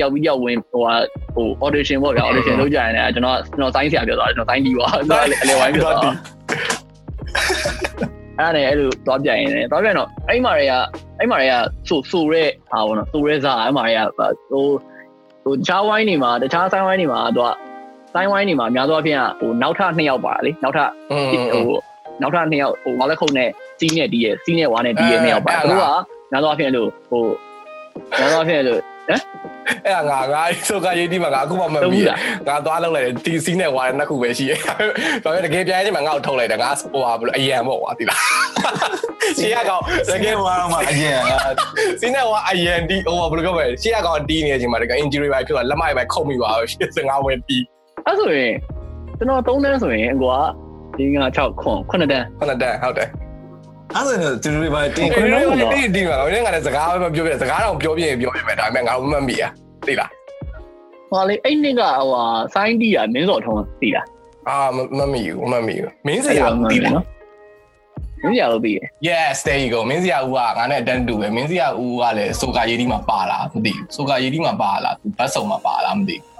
ရောက်ပြီးရောက်ဝင်ဟိုဟို audition ပေါ့ဗျာ audition လုပ်ကြရတယ်ကျွန်တော်ကျွန်တော် sign ဆရာပြောသွားတယ်ကျွန်တော် sign တီးပါသူကအလေဝိုင်းပြောသွားအဲ့ဒါနဲ့အဲ့လိုသွားပြိုင်နေတယ်သွားပြိုင်တော့အဲ့မှာတွေကအဲ့မှာတွေကဆိုဆိုရဲဟာဘောနော်ဆိုရဲစားအဲ့မှာတွေကဟိုဟိုတခြားဝိုင်းနေမှာတခြားဆိုင်ဝိုင်းနေမှာတော့ဆိုင်ဝိုင်းနေမှာအများသောအားဖြင့်ဟိုနောက်ထပ်2ယောက်ပါလေနောက်ထပ်อืมဟိုနောက်ထပ်2ယောက်ဟိုငါလက်ခုံနဲ့စီးနဲ့ဒီးရဲ့စီးနဲ့ဝါနဲ့ဒီးရဲ့2ယောက်ပါသူတို့ကများသောအားဖြင့်လို့ဟိုများသောအားဖြင့်လို့ အဲ့ဒါငါငါဆိုကရေးဒီမှာငါအခုမှမတုံးပြီးဘူးလားငါသွားလောက်လိုက်တယ်တီစီနဲ့ဝါနှစ်ခုပဲရှိရဲ့ဒါပေမဲ့တကယ်ပြိုင်နေမှာငါ့ကိုထုတ်လိုက်တယ်ငါဟိုဟာဘယ်လိုအယံပေါ့ကွာဒီလားရှေ့ကောင်တကယ်ဟိုကတော့မှအရင်စီနဲ့ဝါအယံတီဟိုဟာဘယ်လိုပြောမလဲရှေ့ကောင်တီးနေတဲ့အချိန်မှာတကယ် injury ပဲဖြစ်သွားလက်မပဲခုတ်မိပါတော့ရှေ့စငါဝင်တီးအဲ့ဆိုရင်ကျွန်တော်3တန်းဆိုရင်အကွာဒီငါ6ခွန်9တန်းခုနတန်းဟုတ်တယ် အဲ့ဒါနဲ့သူတို့ပဲတင်ဒီဒီဒီမှာတော့ငါလည်းစကားပဲမပြောပြစကားတော့ပြောပြရင်ပြောပြမယ်ဒါပေမဲ့ငါမမှတ်မိอ่ะသိလားဟိုလေအဲ့နှစ်ကဟိုဟာဆိုင်းတီးတာမင်းစော်ထုံးတီးတာအာမမမိဘူးမမိဘူးမင်းစရာသိလားမင်းစရာလို့တီးတယ် Yes there you go မင်းစရာဦးကငါနဲ့အတန်းတူပဲမင်းစရာဦးကလည်းဆိုကာရေးဒီမှာပါလားမသိဘူးဆိုကာရေးဒီမှာပါလားသူဘတ်စုံမှာပါလားမသိဘူး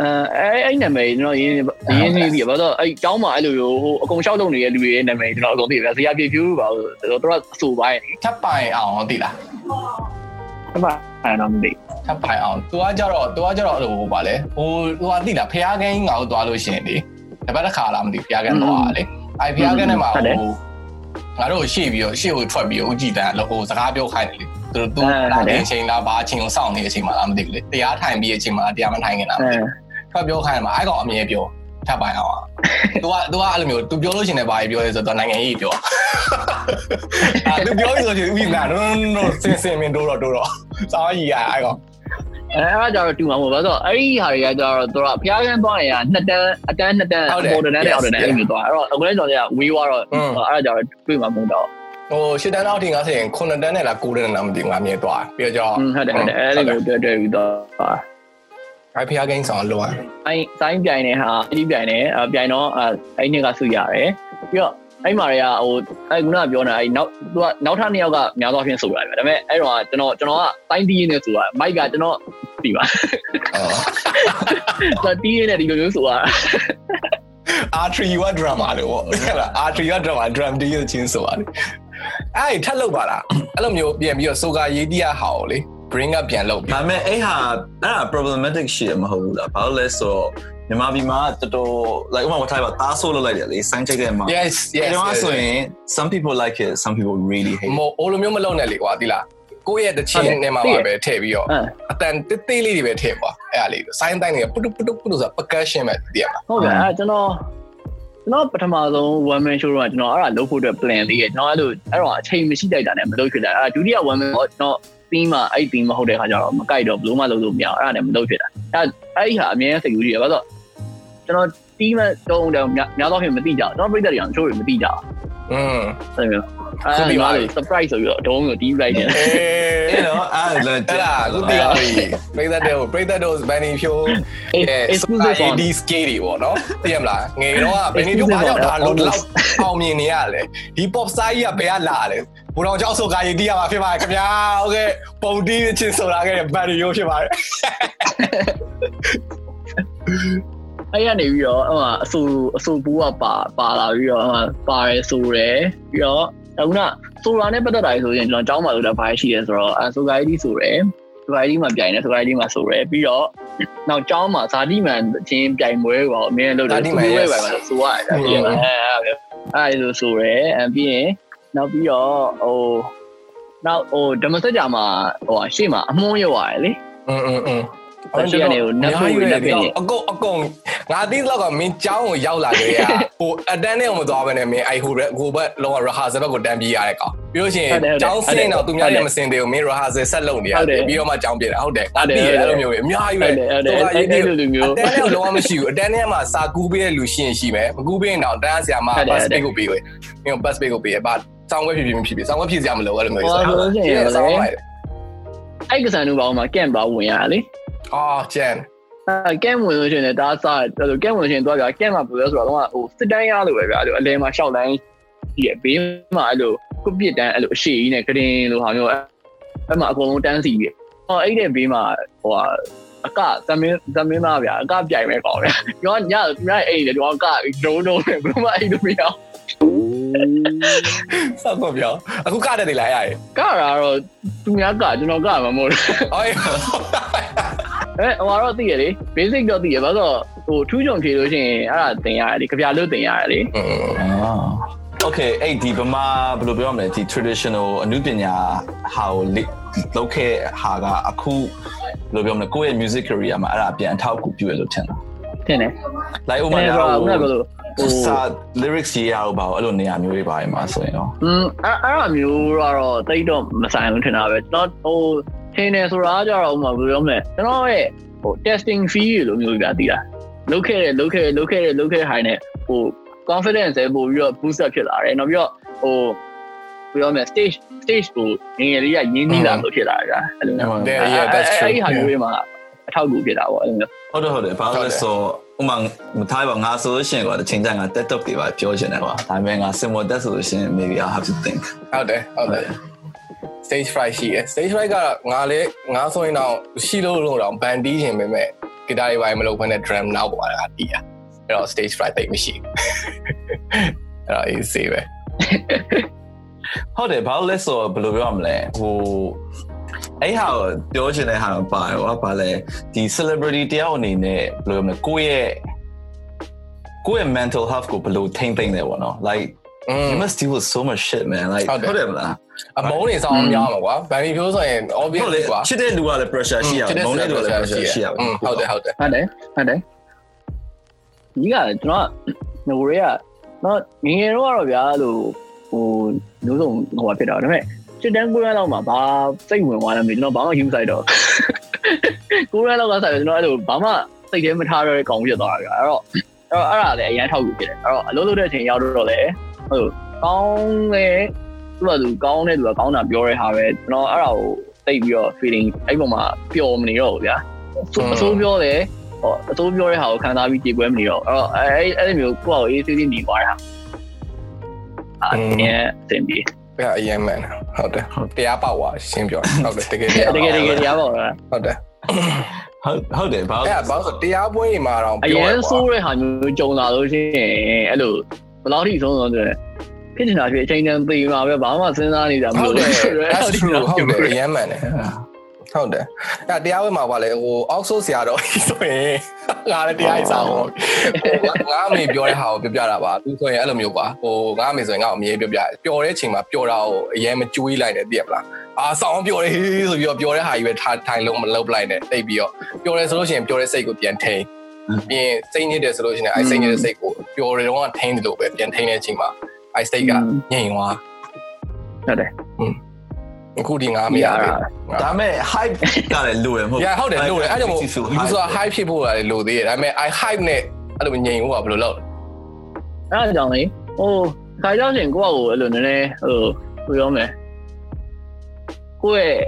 အဲအဲ့အဲ့နာမည်ကျွန်တော်ရင်းရင်းနေပြီဘာလို့အဲ့ကျောင်းမှာအဲ့လိုဟိုအကုန်ရှောက်လုပ်နေတဲ့လူတွေရဲ့နာမည်ကျွန်တော်အကုန်သိပြီဇေယျပြေဖြူပါဘူးတို့တော့အဆူပိုင်းနေထပ်ပိုင်အောင်သိလားအမှအဲ့တော့မသိထပ်ပိုင်အောင်သူကကြတော့သူကကြတော့ဟိုပါလေဟိုသူကသိလားဖျားကန်းငါ့ကိုသွားလို့ရှိရင်လေတပတ်တစ်ခါလားမသိဖျားကန်းသွားလေအဲ့ဖျားကန်းထဲမှာဟိုငါတို့ရှေ့ပြီးတော့ရှေ့ကိုထွက်ပြီးတော့ဥကြည်တန်းဟိုစကားပြောခိုင်းတယ်လေသူတို့သူလာတဲ့အချိန်လားဘာအချိန်ကိုစောင့်နေတဲ့အချိန်မှလားမသိဘူးလေတရားထိုင်ပြီးအချိန်မှလားတရားမထိုင်ခင်လားမသိဘူး ထွက်ပြောခိုင်းမှာအဲ့ကောင်အမြဲပြောထပ်ပိုင်အောင်อ่ะ तू อ่ะ तू อ่ะအဲ့လိုမျိုး तू ပြောလို့ရှင်တယ်ဘာကြီးပြောလဲဆိုတော့နိုင်ငံရေးပြောအာ तू ပြောလို့ဆိုရင်ဥပမာ no no no စင်စင်မင်းတို့တော့တို့တော့စောင်းကြီးอ่ะအဲ့ကောင် အဲ့အဲ့ကြတော့တူမှာမဟုတ်ဘာလို့အဲ့ဒီဟာတွေကကြတော့တို့ကဖျားကန်းသွားနေတာနှစ်တန်းအတန်းနှစ်တန်းပေါ်တန်းနဲ့အောက်တန်းအဲ့လိုသွားအဲ့တော့အခုလည်းကျွန်တော်ကဝေးသွားတော့အဲ့ဒါကြတော့တွေ့မှာမဟုတ်တော့ ဟိုရှစ်တန်းလောက်ထိငါဆိုရင်9တန်းနဲ့လား9တန်းနဲ့လားမသိဘူးငါမြင်သွားပြီးတော့ ဟုတ်တယ်ဟုတ်တယ်အဲ့လိုမျိုးတွေ့တွေ့ပြီးတော့ အဲ့ဖျားကိန်းဆောင်လောအဲ့ဆိုင်ပြိုင်နေဟာအဲ့ဒီပြိုင်နေပြိုင်တော့အဲ့နှစ်ကဆုရတယ်ပြီးတော့အဲ့မှာတွေကဟိုအဲ့ခုနကပြောနေအဲ့နောက်သူကနောက်ထပ်နှစ်ယောက်ကများသောအားဖြင့်ဆိုရတယ်ဒါပေမဲ့အဲ့တော့ကျွန်တော်ကျွန်တော်ကတိုင်းတီးရင်းနဲ့ဆိုတာမိုက်ကကျွန်တော်ပြီပါအော်သူတီးရင်းနဲ့ဒီလိုမျိုးဆိုတာ R3 က drama လို့ပေါ့ဟုတ်လား R3 က drama drum တီးရချင်းဆိုပါလေအဲ့ဒီထပ်လုပ်ပါလားအဲ့လိုမျိုးပြန်ပြီးတော့ဆိုကာရေးတီးရဟာကိုလေ bring up ပြန်လုပ်ပြီးဒါပေမဲ့အဲ့ဟာအဲ့ဒါ problematic ရှိရမဟုတ်ဘူးလားဘာလို့လဲဆိုတော့မြန်မာပြည်မှာတော်တော် like ဥပမာထားပါတားဆိုးလုပ်လိုက်တယ်လေစိုင်းချိတ်တဲ့မှာ yes အဲ့ yes တော့ဆိုရင် some people like it some people really hate it မောအိုလိုမျိုးမလုပ်နဲ့လေကွာဒီလားကိုယ့်ရဲ့တချင်းနဲ့မှာပါပဲထည့်ပြီးတော့အမ်အတန်တေးသေးလေးတွေပဲထည့်ပါအဲ့ဒါလေးဆိုင်းတိုင်းတွေကပုတုပုတုပုတုဆိုတာ percussion ပဲတည်ရမှာဟုတ်ကဲ့အဲကျွန်တော်ကျွန်တော်ပထမဆုံး one man show တော့ကျွန်တော်အဲ့ဒါလုပ်ဖို့အတွက် plan လေးရဲ့ကျွန်တော်အဲ့လိုအဲ့တော့အချိန်မရှိတိုက်တာနဲ့မလုပ်ဖြစ်တာအဲ့ဒုတိယ one man တော့ကျွန်တော် theme မှာအဲ့ theme မဟုတ်တဲ့ခါကျတော့မကိုက်တော့ဘလို့မှလုပ်လို့မရအောင်အဲ့ဒါနဲ့မလုပ်ဖြစ်တာအဲ့အဲ့ဟာအမြဲစိတ်ကူးကြီးရပါတော့ကျွန်တော် theme တုံးတော့များတော့ခင်မသိကြဘူးကျွန်တော်ပြိတ္တတွေအောင် show တွေမသိကြဘူးอืมအဲ့ ခုတိပါလေ surprise ဆိုပြီးတော့အတုံးကိုတီးလိုက်တယ်အေးနော်အဲ့ဒါအဲ့ဒါခုတိပါပြီပရိသတ်တွေပရိသတ်တို့ဘန်နီဖြိုးရဲ့ AD skate တွေပေါ့နော်သိရမလားငယ်တော့ဘန်နီဖြိုးဘာကြောင့်ဒါလုံးလောက်အောင်မြင်နေရလဲဒီ pop star ကြီးကဘယ်ကလာလဲဘူတော်ကျောက်ဆိုကာရီတီးရမှာဖြစ်ပါတယ်ခင်ဗျာဟုတ်ကဲ့ပုံတီးချင်းဆိုတာခဲ့တဲ့ဘန်နီရိုးဖြစ်ပါတယ်အဲ့ရနေပြီးတော့ဟိုအဆူအဆူပူးကပါပါလာပြီးတော့ပါရဲဆိုတယ်ပြီးတော့ အခုနဆိုတာနဲ့ပတ်သက်တာဆိုရင်ကျွန်တော်ကျောင်းမှာလို့တော့ဘာရှိရဲဆိုတော့အဆိုဂိုင်းဒီဆိုရဲဆိုဂိုင်းဒီမှာပြိုင်နေဆိုဂိုင်းဒီမှာဆိုရဲပြီးတော့နောက်ကျောင်းမှာဇာတိမန်ချင်းပြိုင်ပွဲပေါ့အမြဲလို့တယ်သူဝဲပဲမှာဆိုရတယ်ပြီးတော့အဲအဲ့ဒါဆိုဆိုရဲအပြီးရင်နောက်ပြီးတော့ဟိုနောက်ဟိုဓမ္မစကြာမှာဟိုရှေ့မှာအမွှန်းရွာရလေ อืมอืมอืม အဲ့ဒီကနေကိုနတ်ဖို့နတ်ဖြစ်နေအကုန်အကုန်ငါသိတော့ကမင်းကျောင်းကိုရောက်လာကြရဟိုအတန်းနဲ့မသွားဘဲနဲ့မင်းအိုက်ဟိုဟိုဘက်လောက rehearsal ဘက်ကိုတန်းပြေးရတဲ့ကောင်ပြီးလို့ရှိရင်ကျောင်းဆင်းတော့သူများလည်းမဆင်းသေးဘူးမင်း rehearsal ဆက်လုပ်နေရတယ်ပြီးတော့မှကျောင်းပြေးတာဟုတ်တယ်ဟုတ်တယ်အဲ့လိုမျိုးပဲအများကြီးပဲအဲ့ဒါအဲ့ဒါအဲ့ဒီလိုမျိုးအတန်းနဲ့လုံးဝမရှိဘူးအတန်းထဲမှာစာကူးပေးတဲ့လူရှိရင်ရှိမယ်မကူးပေးရင်တော့တန်းဆရာမ bus pay ကိုပေးဝယ်မင်း bus pay ကိုပေးရပါစောင်းဝဲဖြစ်ဖြစ်ဖြစ်ဖြစ်စောင်းဝဲဖြစ်စရာမလိုအဲ့လိုမျိုးစောင်းဝဲအဲ့ကစားနူပေါင်းမှာကန့်ပါဝင်ရလေ အော်ကျန်အဲကန့်ဝင်လို့ရှိရင်ဒါစားအဲ့လိုကန့်ဝင်လို့ရှိရင်တော့ဗျာကန့်မှာပြောဆိုတော့ဟိုစစ်တန်းရလို့ပဲဗျာအဲ့လိုအလဲမှာရှောက်တိုင်းဒီဘေးမှာအဲ့လိုကုပစ်တန်းအဲ့လိုအရှိကြီးနဲ့ကရင်လိုဟာမျိုးအဲ့မှာအကုန်လုံးတန်းစီပြီးဟောအဲ့တဲ့ဘေးမှာဟိုအကသမင်းသမင်းသားဗျာအကပြိုင်မဲ့ကောင်ဗျာကျွန်တော်ညသူများအိမ်လေကျွန်တော်ကဒုံဒုံနဲ့ဘယ်မှအိမ်လို့မရအောင်စောက်တော့ပြောအခုကတဲ့တွေလာရရကတာတော့သူများကကျွန်တော်ကမှာမဟုတ်ဘူးအော် အဲဟိုကတော့သိရလေ basic တော့သိရဘာလို့ဟိုထူးချွန်ဖြေလို့ရှိရင်အဲ့ဒါသင်ရတယ်လေကြပြလို့သင်ရတယ်လေအာ okay အဲ့ဒီဗမာဘယ်လိုပြောရမလဲဒီ traditional အနုပညာဟာကိုလောက်ခဲ့ဟာကအခုဘယ်လိုပြောမလဲကိုယ့်ရဲ့ music career မှာအဲ့ဒါပြန်အထောက်အကူပြုရလို့ထင်တာထင်တယ် like ဥမာရောဟိုစာ lyrics ရေးရအောင်ပါအဲ့လိုနေရာမျိုးတွေပါရမှာဆိုရင်တော့อืมအဲ့အဲ့လိုမျိုးတော့တိတ်တော့မဆိုင်ဘူးထင်တာပဲတော့ဟို ထင်တယ်ဆိုတာကြတော့ဥပမာဘယ်လိုပြောမလဲကျွန်တော်ရဲ့ဟို testing fee လိုမျိုးပြသိလားလုတ်ခဲ့တယ်လုတ်ခဲ့တယ်လုတ်ခဲ့တယ်လုတ်ခဲ့တဲ့ဟိုင်းနဲ့ဟို confidence ပဲပို့ပြီးတော့ boost up ဖြစ်လာတယ်နောက်ပြီးတော့ဟိုဘယ်လိုမလဲ stage stage ကိုငယ်ငယ်လေးကရင်းနှီးလာလို့ဖြစ်လာတာအဲ့လိုမျိုး Yeah, yeah, that's true. အဲ့ဒီဟာမျိုးတွေမှာအထောက်အကူဖြစ်တာပေါ့အဲ့လိုမျိုးဟုတ်တယ်ဟုတ်တယ်ဘာလို့လဲဆိုဥမာမထားပါငါဆိုလို့ရှိရင်ကွာတစ်ချိန်ကျရင်ငါ TikTok တွေပါပြောချင်တယ်ကွာဒါပေမဲ့ငါ symbol တက်ဆိုလို့ရှိရင် maybe I have to think ဟုတ်တယ်ဟုတ်တယ် stage fright ရှိတယ် stage fright ကငါလေငါဆိုရင်တော့ရှိလို့လို့တော့ band တီးခြင်းပဲမဲ့ဂီတာတွေပိုင်းမလုပ်ဘဲနဲ့ drum နောက်ပေါ်လာတာတီးတာအဲ့တော့ stage fright တိတ်မရှိဘူးအဲ့တော့ easy ပဲဟုတ်တယ်ဘာလို့လဲဆိုတော့ဘယ်လိုပြောရမလဲဟိုအဲ့ဟာကိုပြောချင်တဲ့ဟာတော့ပါတယ်ကွာဘာလဲဒီ celebrity တယောက်အနေနဲ့ဘယ်လိုပြောမလဲကိုယ့်ရဲ့ကိုယ့်ရဲ့ mental health ကိုဘယ်လိုထိမ့်သိမ့်လဲပေါ့နော် like อืม you must deal with so much shit man like ဟုတ်တယ်ဟုတ်တယ်မလားအမုန်းတွေစောင်းများမှာကွာ band ပြောဆိုရင် obvious ဟုတ်လေကွာချစ်တဲ့လူကလည်း pressure ရှိရအောင်မုန်းတဲ့လူကလည်း pressure ရှိရအောင်ဟုတ်တယ်ဟုတ်တယ်ဟုတ်တယ်ဟုတ်တယ်ဒီကကျွန်တော်ငိုရဲကတော့ငငယ်တော့ကတော့ဗျာလို့ဟိုမျိုးစုံဟိုဖြစ်တာဒါပေမဲ့စစ်တန်းကိုရလောက်မှာဘာစိတ်ဝင်သွားလဲမသိကျွန်တော်ဘာမှ use ဆိုင်တော့ကိုရလောက်ကဆိုင်ကျွန်တော်အဲ့လိုဘာမှစိတ်ထဲမထားရတဲ့ကောင်ဖြစ်သွားတာဗျာအဲ့တော့အဲ့တော့အဲ့ဒါလည်းအရင်ထောက်ကူဖြစ်တယ်အဲ့တော့အလုပ်လုပ်တဲ့အချိန်ရောက်တော့လေ ဟိုကောင်းလေသူကသူကောင်းတဲ့သူကကောင်းတာပြောတဲ့ဟာပဲကျွန်တော်အဲ့ဒါကိုသိပြီးတော့ feeling အဲ့ပုံမှာပျော်မနေတော့ဘူးဗျာအဆိုးပြောတယ်ဟောအတိုးပြောတဲ့ဟာကိုခံစားပြီးကြေပွဲမနေတော့အဲ့တော့အဲအဲ့လိုမျိုးကိုယ့်ကိုအေးသေးသေးနေသွားတာအဲ့ဒါအဆင်ပြေအဲ့အရင်မှန်ဟုတ်တယ်တရားပေါက်သွားရှင်းပြောဟုတ်တယ်တကယ်တရားတကယ်တကယ်တရားပေါ့လားဟုတ်တယ်ဟုတ်ဟုတ်တယ်ဘာအဲ့ဘာလို့တရားပွဲတွေမှာတော့အရင်ဆိုးတဲ့ဟာမျိုးကြုံလာလို့ရှိရင်အဲ့လို ဘယ်လောက်ထိဆုံးဆုံးတယ်ဖြစ်နေတာဖြစ်အချိန်တန်သေးမှာပဲဘာမှစဉ်းစားနေတာမဟုလို့တ်တယ်ဆိုတော့ that's အဲ့ဒီ true တော့ဟုတ်တယ်အရမ်းမှန်တယ်ဟုတ်တယ်အဲတရားဝင်မှာပါလေဟိုအောက်ဆိုဆရာတော်ဆိုရင်ငါလည်းတရားစာဟောငါအမေပြောတဲ့ဟာကိုပြောပြတာပါသူဆိုရင်အဲ့လိုမျိုးပါဟိုငါအမေဆိုရင်ငါအမေပြောပြပျော်တဲ့အချိန်မှာပျော်တာကိုအရင်မကြွေးလိုက်နဲ့သိရမလားအာဆောင်းပျော်တယ်ဆိုပြီးတော့ပျော်တဲ့ဟာကြီးပဲထားထိုင်လုံးမလုပ်လိုက်နဲ့တိတ်ပြီးတော့ပျော်တယ်ဆိုလို့ရှိရင်ပျော်တဲ့စိတ်ကိုပြန်ထိန် ပြီးရင်စိတ်ညစ်တယ်ဆိုလို့ရှိရင်အဲစိတ်ညစ်တဲ့စိတ်ကိုပျော်တယ်တော့ကထိန်တယ်လို့ပဲပြန်ထိန်တဲ့အချိန်မှာအဲစိတ်ကငြိမ်သွားဟုတ်တယ်အခုဒီငါမရဘူးဒါပေမဲ့ hype ကလည်းလိုရမဟုတ်။ Yeah ဟုတ်တယ်လို့လေအဲ့ဒါမို့ဆိုဒီဆိုတာ high ဖြစ်ဖို့ရတယ်လို့သေးတယ်ဒါပေမဲ့ I hype နဲ့အဲ့လိုငြိမ်ဖို့ကဘယ်လိုလုပ်လဲအဲ့ဒါကြောင့်လေဟိုခါကြောင့်ရှင်ကိုယ့်ကိုအဲ့လိုနည်းနည်းဟိုဘယ်ပြောမလဲကိုယ့်ရဲ့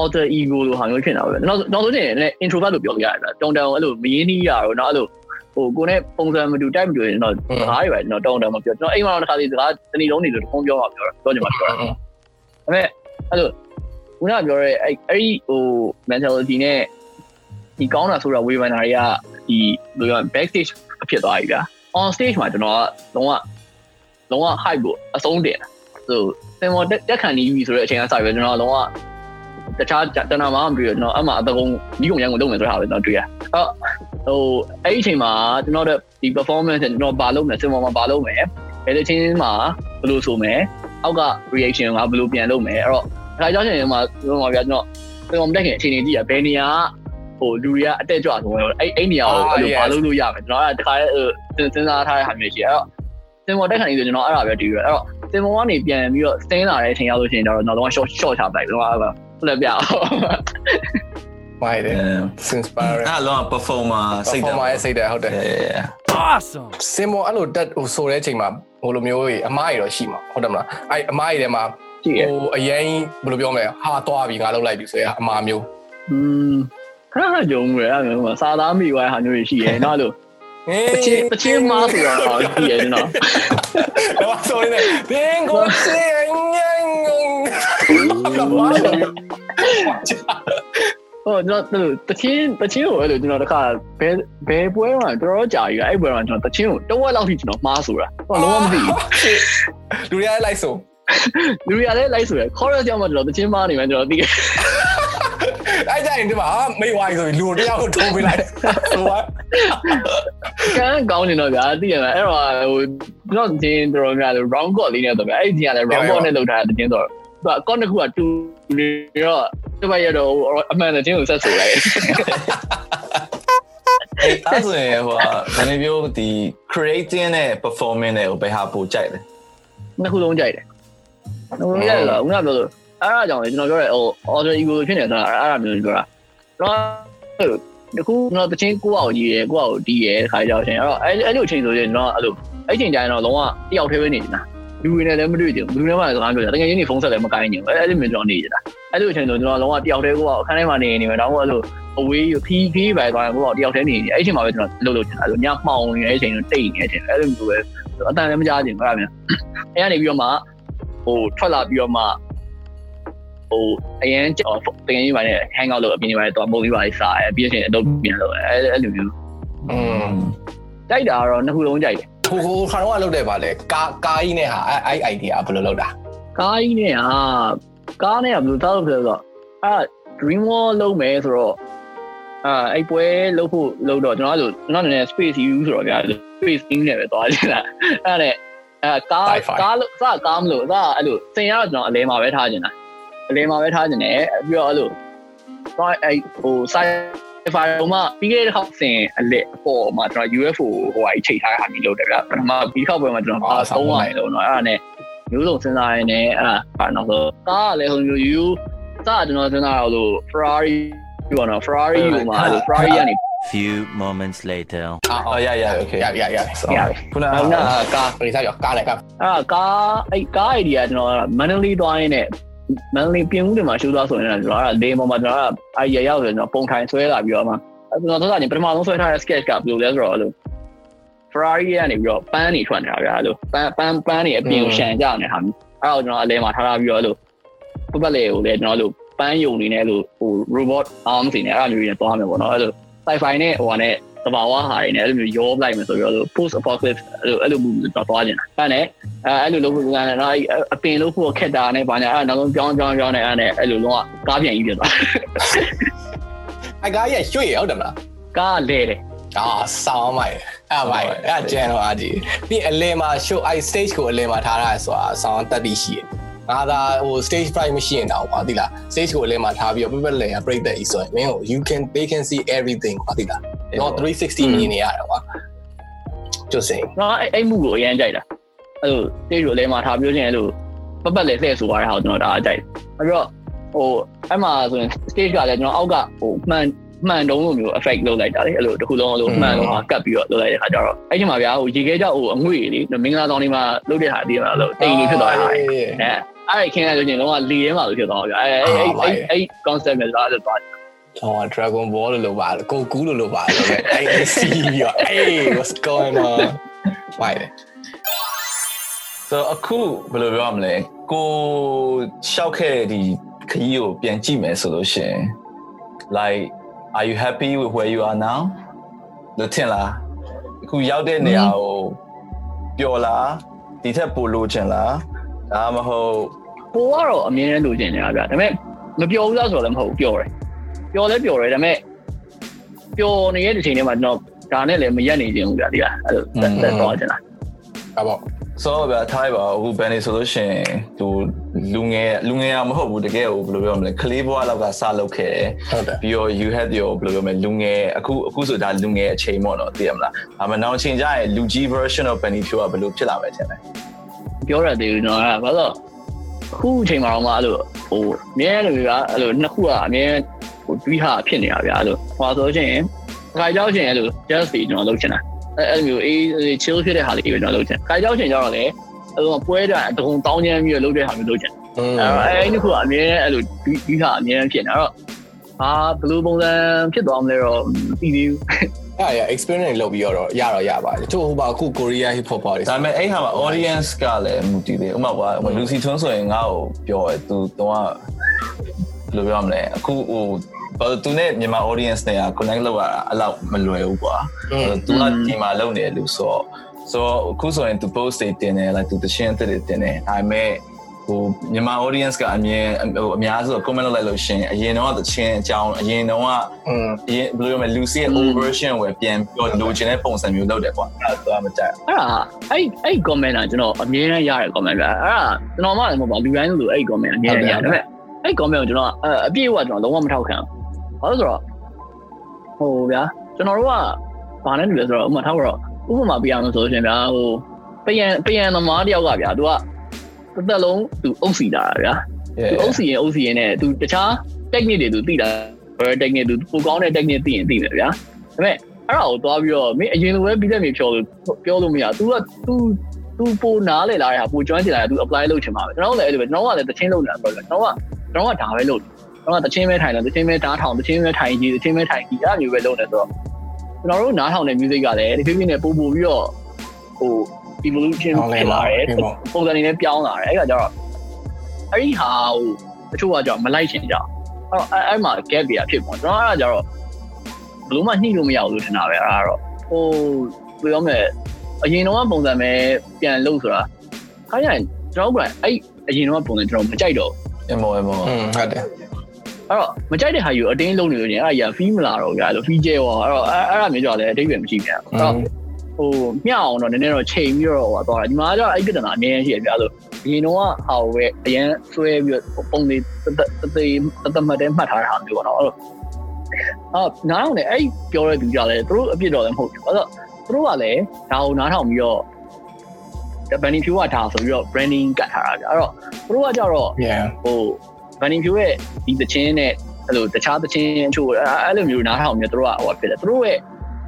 alter ego လို့ဟာမျိုးဖြစ်နေတာပဲနောက်နောက်ဆုံးချင်းလည်း introvert လို့ပြောပြရတယ်တောင်းတန်အဲ့လိုမရင်းနှီးရတော့နောက်အဲ့လိုဟိုကိုနဲ့ပုံစံမတူတိုက်မတူရင်တော့စကားတွေပဲကျွန်တော်တောင်းတန်မပြောကျွန်တော်အိမ်မှာတော့တစ်ခါစီစကားတဏီလုံးနေလို့တခုံးပြောမှာပြောတော့ပြောချင်မှာပြောတာဒါပေမဲ့အဲ့လိုခုနကပြောရဲအဲ့အဲ့ဒီဟို mentality နဲ့ဒီကောင်းတာဆိုတာဝေဖန်တာတွေကဒီဘယ်လို backstage အဖြစ်သွားပြီဗျာ on stage မှာကျွန်တော်ကလုံးဝလုံးဝ hype ကိုအဆုံးတင်တာဆိုစင်မော်တက်ခံနေပြီဆိုတဲ့အချိန်ကစပြီကျွန်တော်ကလုံးဝ တခြားတဏ္ဍာမှာမပြီးတော့ကျွန်တော်အမှအတကုံဒီကုံရန်ကိုလုပ်မယ်ဆိုတာပဲကျွန်တော်တွေ့ရအော်ဟိုအဲ့ဒီအချိန်မှာကျွန်တော်တို့ဒီ performance ကျွန်တော်ဘာလုပ်မလဲစင်မော်မှာဘာလုပ်မယ်ဘယ်လိုချင်းမှာဘယ်လိုဆိုမယ်အောက်က reaction ကဘယ်လိုပြန်လုပ်မယ်အဲ့တော့ဒါကြောင့်ရှင်မှာကျွန်တော်ပြကျွန်တော်ကျွန်တော်မတက်ခင်အခြေအနေကြည့်ရဘယ်နေရာဟိုလူတွေကအတက်ကြွဆိုတော့အဲ့အဲ့နေရာကိုအဲ့လိုဘာလုပ်လို့ရမယ်ကျွန်တော်ကတခါလေစဉ်းစားထားတဲ့ဟာမျိုးရှိအဲ့တော့စင်မော်တက်ခံနေဆိုကျွန်တော်အဲ့ဒါပဲတည်ရအဲ့တော့စင်မော်ကနေပြန်ပြီးတော့စင်းလာတဲ့အချိန်ရောက်လို့ရှိရင်တော့တော့ short short ချပလိုက်တော့အဲ့ဒါ လက်ပြအောင်မိုက်တယ် inspiring အဲ့လော performer စိတ်ဓာတ် performer ရဲ့စိတ်တယ်ဟုတ်တယ် Awesome. စင်မောအဲ့လိုတက်ဟိုဆိုတဲ့အချိန်မှာဟိုလိုမျိုးကြီးအမားကြီးတော့ရှိမှာဟုတ်တယ်မလားအဲ့အမားကြီးထဲမှာကြည့်ရဟိုအရင်ဘယ်လိုပြောမလဲဟာသွားပြီငါလောက်လိုက်ပြီဆိုရအမားမျိုးอืมခဏခဏကြုံရအဲ့မျိုးစာသားမိသွားတဲ့ဟာမျိုးတွေရှိရဲနော်လို့ ဟေးတချင်းတချင်းမားဆိုတော့ကြည့်ရဲနော်တော့ဆိုနေတယ်ဘင်ကိုစေငင်းငင်းဟိုကျွန်တော်တချင်းတချင်းကိုအဲ့လိုကျွန်တော်တခါဘယ်ဘယ်ပွဲမှာတော်တော်ကြာပြီအဲ့ပွဲမှာကျွန်တော်တချင်းကိုတဝက်လောက်ထိကျွန်တော်မှားဆိုတာဟိုလုံးဝမသိဘူးလူတွေကလိုက်ဆိုလူတွေကလည်းလိုက်ဆိုရ chorus ကြောင့်မှကျွန်တော်တချင်းမားနေမှကျွန်တော်သိတယ်အဲ့ကြရင်ဒီမှာမိဝိုင်းဆိုပြီးလူတယောက်ကိုထုံးပေးလိုက်ဆိုပါ ကန်းကောင်းနေတော့ဗျာသိရမှာအဲ့တော့ဟိုကျွန်တော်ချင်းတော်တော်များတယ် round call လေးနဲ့တော့ဗျာအဲ့ဒီကလည်း round call နဲ့လောက်ထားတဲ့တချင်းတော့သူက con တစ်ခုကတူနေတော့တပတ်ရတော့အမှန်တချင်းကိုဆက်ဆိုလိုက်အဲ့အဲ့ဆိုရင်ဟိုဘယ်လိုပြောဒီ creating နဲ့ performing နဲ့ဘယ်ဟာပိုကြိုက်လဲနှစ်ခုလုံးကြိုက်တယ်။ဟိုရလားဦးကပြောလို့အဲ့ဒါကြောင့်လေကျွန်တော်ပြောရဲဟို order ego ဖြစ်နေတော့အဲ့ဒါမျိုးပြောတာ။တော့ ဒီခုကျွန်တော်တချင်းကိုအောင်ကြီးရယ်ကိုအောင်ဒီရယ်ခါကြောက်ရှင်အဲ့တော့အဲ့အဲ့လိုအချိန်ဆိုရင်တော့အဲ့လိုအဲ့ချိန်ကျရင်တော့လုံးဝတယောက်တည်းပဲနေနေတာ။လူတွေနဲ့လည်းမတွေ့ကြဘူး။လူတွေနဲ့မှလည်းစကားပြောကြ။တကယ်ချင်းနေဖုန်းဆက်လည်းမကိုင်းချင်ဘူး။အဲ့အဲ့လိုမျိုးကျွန်တော်နေကြတာ။အဲ့လိုအချိန်ဆိုကျွန်တော်လုံးဝတယောက်တည်းကိုအောင်အခန်းထဲမှာနေနေမယ်။တော့အဲ့လိုအဝေးခီးခီးပဲသွားရင်ကိုအောင်တယောက်တည်းနေနေအဲ့အချိန်မှာပဲကျွန်တော်လှုပ်လို့ချင်တာ။အဲ့လိုညမှောင်နေတဲ့အချိန်တော့တိတ်နေတဲ့အချိန်အဲ့လိုမျိုးပဲအတန်လည်းမကြားချင်ဘူးအဲ့ဒါမျိုး။အဲ့ကနေပြီးတော့မှဟိုထွက်လာပြီးတော့မှ ဟိုအရင်တကယ်ကြီးပါနဲ့ hang out လုပ်အပြင်ကြီးပါနဲ့တော့ပုံလေးပါလေးစားရပြီးရင်အလုပ်ပြန်လုပ်အဲအဲ့လိုမျိုးอืมတိုက်တာကတော့နှစ်ခုလုံးကြိုက်တယ်ဟိုဟိုခါတော့လုပ်တယ်ပါလေကာကာကြီးနဲ့ဟာအဲ့အဲ့ idea ဘယ်လိုလုပ်တာကားကြီးနဲ့ဟာကားနဲ့ကဘယ်လိုသားလို့ပြောတော့အာ dream wall လုပ်မယ်ဆိုတော့အာအဲ့ပွဲလုပ်ဖို့လုပ်တော့ကျွန်တော်အဲ့လိုကျွန်တော်နည်းနည်း space use ဆိုတော့ဗျာ space thing နဲ့ပဲသွားနေတာအဲ့ဒါနဲ့အဲကားကားလို့စကားမလို့စအဲ့လိုစင်ရတော့ကျွန်တော်အလဲမှာပဲထားနေတာ အလဲမှာပဲထားနေတယ်ပြီးတော့အဲ့လိုသွားအဲ့ဟို sci-fi မှာပြီးခဲ့တဲ့ခေါက်စင်အလက်အပေါ်မှာကျွန်တော် UFO ဟိုဟာချိန်ထားတဲ့ဟာမျိုးလုပ်တယ်ဗျပထမပြီးခေါက်ပွဲမှာကျွန်တော်ပါသုံးရတယ်လို့နော်အဲ့ဒါနဲ့မျိုးစုံစဉ်းစားရင်းနဲ့အဲ့ဒါပါတော့ဆိုကားကလည်းဟိုမျိုးယူစကျွန်တော်စဉ်းစားရလို့ Ferrari ပြောတော့ Ferrari ဟိုမှာ Ferrari ကနေ Few moments later. အော်ရရ okay ရရရရပြီခုနကဟုတ်လားကားဘယ်စားရောကားလည်းကားအဲ့ဒါကားအဲ့ကား idea ကျွန်တော်မန္တလေးသွားရင်းနဲ့ မန္တလေးပြင်ဦးတွေမှာရှိုးသွားဆိုရင်ကျွန်တော်အဲ့ဒါလေပေါ်မှာကျွန်တော်အဲ့ idea ရောက်ဆိုရင်ကျွန်တော်ပုံထိုင်ဆွဲလာပြီးတော့မှအဲ့ကျွန်တော်သောတာချင်းပထမဆုံးဆွဲထားတဲ့ sketch ကဘယ်လိုလဲဆိုတော့အဲ့လို Ferrari ကနေပြီးတော့ပန်းနေထွက်နေတာဗျာအဲ့လိုပန်းပန်းပန်းနေအပြင်ကိုရှန်ကြနေတာဟာမျိုးအဲ့တော့ကျွန်တော်အလဲမှာထားထားပြီးတော့အဲ့လိုပတ်ပတ်လေကိုလည်းကျွန်တော်အဲ့လိုပန်းယုံနေနဲ့အဲ့လိုဟို robot arms တွေနဲ့အဲ့လိုမျိုးတွေနဲ့သွားမယ်ပေါ့နော်အဲ့လို sci-fi နဲ့ဟိုဟာနဲ့ သဘာဝဟာတွေနဲ့အဲ့လိုမျိုးရောလိုက်မယ်ဆိုပြီးတော့ post apocalypse အဲ့လိုအဲ့လိုမျိုးတော့သွားနေတာအဲ့နဲ့အဲ့လိုလုပ်ဖို့ကလည်းတော့အပင်လို့ဖို့ခက်တာနဲ့ဗာညာအဲ့နောက်ဆုံးပြောင်းပြောင်းပြောင်းနေအဲ့နဲ့အဲ့လိုလုံးဝကားပြန်ကြီးပြသွားအကားရရွှေ့ရဟုတ်တယ်မလားကားလဲတယ်အာဆောင်းမိုက်အဲ့မိုက်အဲ့ကျန်တော့အားကြီးပြီးအလဲမှာ show i stage ကိုအလဲမှာထားရဆိုတာဆောင်းတက်ပြီးရှိတယ်ငါသာဟို stage fright မရှိရင်တော့ကွာသိလား stage ကိုအလဲမှာထားပြီးတော့ပြပလဲရ break that ဆိုရင်မင်းကို you can they can see everything ကွာသိလား တော့360မြင်နေရတယ်ကွာကျုပ်စိန်နော်အဲ့အဲ့မှုကိုအရင်ကြိုက်တာအဲ့လို stage ကိုလဲမှာထားပြောချင်အဲ့လိုပတ်ပတ်လဲလှည့်ဆိုရတဲ့ဟာကိုကျွန်တော်ဒါကြိုက်တယ်အဲ့တော့ဟိုအဲ့မှာဆိုရင် stage ကလည်းကျွန်တော်အောက်ကဟိုမှန်မှန်တုံးလိုမျိုး effect လုပ်လိုက်တာလေအဲ့လိုတစ်ခုလုံးလို့မှန်လုံးဟာကတ်ပြီးတော့လုပ်လိုက်တဲ့ခါကျတော့အဲ့ဒီမှာဗျာဟိုရေခဲကြောက်ဟိုအငွေ့လေမင်္ဂလာဆောင်လေးမှာလုပ်တဲ့ဟာတည်းမှာလို့တိမ်လေးဖြစ်သွားတာအဲအဲ့ခင်းရလို့ချင်းလုံးဝလီထဲမှာလို့ဖြစ်သွားဗျာအဲအဲ့အဲ့အဲ့ concept နဲ့လာလို့သွား ဟော Dragon Ball လို့လို့ပါကိုကူးလို့လို့ပါလို့ပဲအဲ့ဒီစီးပြီးတော့ hey what's going on ဝိုင်းတယ်ဆိုအခုဘယ်လိုပြောရမလဲကိုရှောက်ခဲ့တဲ့ဒီခရီးကိုပြန်ကြည့်မယ်ဆိုလို့ရှိရင် like are you happy with where you are now လို့ထင်လားအခုရောက်တဲ့နေရာကိုပျော်လားဒီထက်ပိုလိုချင်လားဒါမှမဟုတ်ပိုကတော့အမြင်နဲ့လိုချင်နေတာဗျာဒါပေမဲ့မပျော်ဘူးလားဆိုတော့လည်းမဟုတ်ဘူးပျော်တယ် ပျော်လဲပျော်တယ်ဒါပေမဲ့ပျော်နေတဲ့ချိန်ထဲမှာကျွန်တော်ဒါနဲ့လည်းမရက်နေခြင်းဘူးဗျာဒီကအဲ့လိုသက်သက်သွားချင်တာဟုတ်ပါဆိုတော့ဗျာထားပါအခုဘယ်နေဆိုလို့ရှိရင်သူလူငယ်လူငယ်ရမဟုတ်ဘူးတကယ်ကိုဘယ်လိုပြောမလဲကလေးဘွားလောက်ကစလုပ်ခဲ့တယ်ဟုတ်တယ်ပြီးတော့ you had your ဘယ်လိုပြောမလဲလူငယ်အခုအခုဆိုဒါလူငယ်အချိန်ပေါ့နော်သိရမလားဒါမှနောက်အချိန်ကျရင်လူကြီး version of Benny Pure ကဘယ်လိုဖြစ်လာမယ်ထင်လဲပြောရသေးဘူးနော်အဲ့ဒါဘာလို့အခုအချိန်မှာတော့မှအဲ့လိုဟိုအမြဲတမ်းဗျာအဲ့လိုနှစ်ခုကအမြဲ ဟိုတွေးဟာဖြစ်နေတာဗျာအဲ့လိုဟောဆိုရှင်ခါကြောက်ရှင်အဲ့လို just ပြီးကျွန်တော်လုပ်ချင်တာအဲ့အဲ့လိုမျိုးအေး chill ဖြစ်တဲ့ဟာလေးပဲကျွန်တော်လုပ်ချင်ခါကြောက်ရှင်ကျတော့လေအဲ့လိုပွဲတာအတုံတောင်းချမ်းပြီးလုပ်တဲ့ဟာမျိုးလုပ်ချင်อืมအဲ့အဲ့ဒီခုကအမြဲအဲ့လိုဒီဒီဟာအမြဲဖြစ်နေတော့အာဘယ်လိုပုံစံဖြစ်သွားမလဲတော့မသိသေးဘူးအဲ့ရ experience လုပ်ပြီးတော့ရတော့ရပါတယ်သူဟိုပါအခု Korea hip hop ပါတယ်ဒါပေမဲ့အဲ့ဟာမှာ audience ကလည်းမူတည်တယ်ဥပမာကွာ Lucy Twin ဆိုရင်ငါ့ကိုပြောတယ်သူတော့ဘယ်လိုပြောမလဲအခုဟို ဘာလို့သူနဲ့မြန်မာ audience နဲ့က connect လုပ်ရတာအဲ့လောက်မလွယ်ဘူးကွာ သူကဒီမှာလုပ်နေတယ်လို့ဆိုတော့ဆိုတော့အခုဆိုရင် तू post တွေတင်တယ် like သူတရှင်းတက်တယ်တင်တယ်ဒါပေမဲ့ဟိုမြန်မာ audience ကအမြင်ဟိုအများစု comment လုပ်လိုက်လို့ရှရင်အရင်တော့တချင်းအကြောင်းအရင်တော့က อืม အရင်ဘယ်လိုလဲ Lucy ရဲ့ old version ဝယ်ပြန်ပြောလိုချင်တဲ့ပုံစံမျိုးလုပ်တယ်ကွာအဲ့ဒါသူကမကြိုက် အဲ့ဒါအဲ့အဲ့ comment ကကျွန်တော်အမြဲတမ်းရတဲ့ comment ပဲအဲ့ဒါကျွန်တော်မှလည်းမဟုတ်ပါလူတိုင်းလိုအဲ့ comment အမြဲတမ်းရတယ်ဒါပေမဲ့အဲ့ comment ကိုကျွန်တော်အပြည့်အဝကျွန်တော်လုံးဝမထောက်ခံဘူး ဘာလို့ဆိုတော့ဟိုဗျာကျွန်တော်တို့ကဘာနဲ့တူလဲဆိုတော့ဥပမာထောက်တော့ဥပမာပြရမယ်ဆိုလို့ရှင်ဗျာဟိုပယံပယံသမားတယောက်ကဗျာသူကတစ်သက်လုံးသူအုပ်စီတာဗျာ သူအုပ်စီရင်အုပ်စီရင်နဲ့သူတခြား technique တွေသူသိတာ technique သူပိုကောင်းတဲ့ technique သိရင်သိမယ်ဗျာဒါပေမဲ့အဲ့ဒါကိုသွားပြီးတော့မင်းအရင်လိုပဲပြီးတဲ့မြေဖြောလို့ပြောလို့မရ तू က तू तू ပိုနားလေလာတဲ့ဟာပိုကျွမ်းကျင်လာတဲ့ तू apply လုပ်ချင်ပါပဲကျွန်တော်လည်းအဲ့လိုပဲကျွန်တော်ကလည်းတချင်းလုပ်နေတာပြောတယ်ကျွန်တော်ကကျွန်တော်ကဒါပဲလုပ်တယ်ကျွန် တော်ကတချင်းပဲထိုင်တယ်တချင်းပဲဓာတ်ထောင်တချင်းပဲထိုင်ကြည့်တချင်းပဲထိုင်ကြည့်အဲ့လိုမျိုးပဲလုပ်နေဆိုတော့ကျွန်တော်တို့နားထောင်တဲ့ music ကလည်းဒီဖိဖိနဲ့ပို့ပို့ပြီးတော့ဟို evolution ဖြစ်လာတယ်ပုံစံတွေနဲ့ပြောင်းလာတယ်အဲ့ကကြတော့အဲ့ဒီဟာဟိုတချို့ကကြောင့်မလိုက်ချင်ကြအဲ့တော့အဲ့အဲ့မှာ gap ပြဖြစ်ပေါ့ကျွန်တော်အဲ့ဒါကြတော့ဘလို့မှနှိလို့မရဘူးလို့ထင်တာပဲအဲ့ဒါတော့ဟိုပြောမယ်အရင်တော့ပုံစံပဲပြန်လုပ်ဆိုတာခါရရင်ကျွန်တော်ကအဲ့အရင်တော့ပုံစံကျွန်တော်မကြိုက်တော့အမောအမောอืมဟုတ်တယ် အဲ့တော့မကြိုက်တဲ့ဟာယူအတင်းလုံးနေလို့ညအဲ့ဒါကြီးဖီးမလာတော့ကြလို့ဖီးကျဲရောအဲ့တော့အဲ့အဲ့ဒါမျိုးကြောင့်လည်းအတိတ်ပဲမရှိပြန်အဲ့တော့ဟိုမျှအောင်တော့နည်းနည်းတော့ချိန်ပြီးတော့ဟိုသွားတာဒီမှာကျတော့အဲ့ပြဿနာအများကြီးရှိရပြဆိုအရင်တော့ဟာပဲအရင်ဆွဲပြီးတော့ပုံလေးတသေးတသက်မှတ်တဲ့မှတ်ထားတဲ့ဟာမျိုးပေါ့နော်အဲ့တော့အော်နားထောင်နေအဲ့ပြောတဲ့သူကြလည်းသူတို့အပြစ်တော့လည်းမဟုတ်ဘူးအဲ့တော့သူတို့ကလည်းဒါကိုနားထောင်ပြီးတော့ the benny fuel ကဒါဆိုပြီးတော့ branding ကတ်ထားတာကြအဲ့တော့သူတို့ကကြတော့ yeah ဟို ဗန်နီဖြူရဲ့ဒီတချင်းနဲ့အဲ့လိုတခြားတချင်းအချို့အဲ့အဲ့လိုမျိုးနားထောင်မျိုးတို့ကဟိုဖြစ်တယ်သူတို့ရဲ့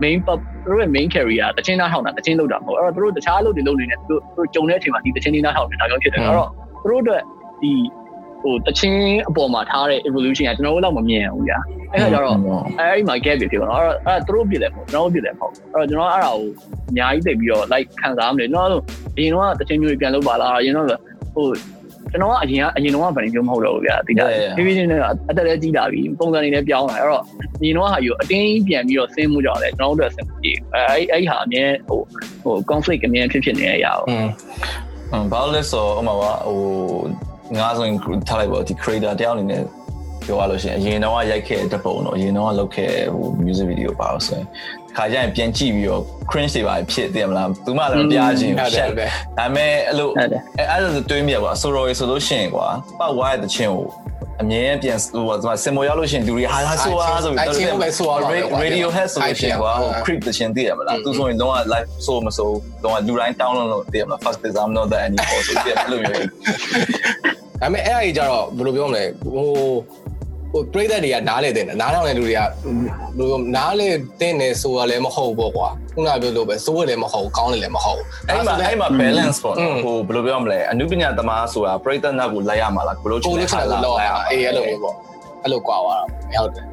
main pub သူတို့ရဲ့ main carrier တချင်းနားထောင်တာတချင်းလောက်တာမဟုတ်အဲ့တော့သူတို့တခြားလုပ်တွေလုပ်နေတယ်သူတို့သူတို့ကြုံတဲ့အချိန်မှာဒီတချင်းလေးနားထောင်နေတာကြောင့်ဖြစ်တယ်အဲ့တော့သူတို့အတွက်ဒီဟိုတချင်းအပေါ်မှာထားတဲ့ evolution ကကျွန်တော်တို့တော့မမြင်ဘူးညာအဲ့ဒါကြတော့အဲ့ဒီမှာ gap ဖြစ်ပါတော့အဲ့အဲ့သူတို့ပြည့်တယ်ပေါ့ကျွန်တော်တို့ပြည့်တယ်ပေါ့အဲ့တော့ကျွန်တော်အဲ့ဒါကိုအများကြီးသိပြီးတော့ like ခံစားမလို့ကျွန်တော်တို့အရင်တော့တချင်းမျိုးပြန်လုပ်ပါလားအရင်တော့ဟို ကျွန်ကျွန်တော်ကအရင်ကအရင်တော့ဗန်နီမျိုးမဟုတ်တော့ဘူးဗျာတိကျဖြည်းဖြည်းချင်းနဲ့အသက်လည်းကြီးလာပြီပုံစံတွေလည်းပြောင်းလာအဲ့တော့အရင်တော့ဟာယူအတင်းပြန်ပြီးတော့ဆင်းမှုကြောင့်လည်းကျွန်တော်တို့အတွက်ဆင်းမှုကြီးအဲအဲ့ဟာအမြဲဟိုဟို conflict အမြဲဖြစ်ဖြစ်နေရရအောင်อืมဘာလို့လဲဆိုတော့ဥမာပါဟိုငါဆိုရင်ထားလိုက်ပါဒီ creator တယောက်အနေနဲ့ပြောရလို့ရှိရင်အရင်တော့ရိုက်ခဲ့တဲ့ပုံတော့အရင်တော့လုပ်ခဲ့ဟို music video ပါလို့ဆိုရင် ခါကျရင်ပြန်ကြည့်ပြီးတော့ cringe တွေပါဖြစ်တယ်မလားသူမှလည်းပြားခြင်းဟုတ်တယ်ရှက်ဟုတ်တယ်ဒါပေမဲ့အဲ့လိုဟုတ်တယ်အဲ့အဲ့ဒါတွေးမိရကွာဆိုတော့ဆိုလို့ရှိရင်ကွာပတ်ဝါရဲ့တခြင်းကိုအမြဲပြန်ဟိုကစင်မောရောက်လို့ရှိရင်လူတွေဟာဟာဆိုအားဆိုပြီးအဲ့ချင်းပဲဆိုရတော့ radio head ဆိုလို့ရှိရင်ကွာဟို creep တခြင်းသိရမလားသူဆိုရင်တော့ live ဆိုမဆိုတော့လူတိုင်း download လုပ်သိရမလား first is I'm not that anymore ဆိုပြီးအဲ့လိုမျိုးဒါပေမဲ့အဲ့အကြီးကြတော့ဘယ်လိုပြောမလဲဟို ဟိုပြိသက်တွေကနားလေတဲ့နားထောင်တဲ့လူတွေကဘယ်လိုနားလေတဲ့နေဆိုတာလည်းမဟုတ်ဘောကွာခုနကပြောလို့ပဲစိုးရတယ်မဟုတ်ကောင်းတယ်လည်းမဟုတ်အဲ့မှာအဲ့မှာ balance ပေါ့อืมဟိုဘယ်လိုပြောမလဲအနုပညာသမားဆိုတာပရိသတ်နောက်ကိုလိုက်ရမှာလားဘယ်လိုကိုလို့ချင်တယ်လောက်ရအေးအဲ့လိုမျိုးပေါ့အဲ့လိုကွာသွားတာဟုတ်တယ်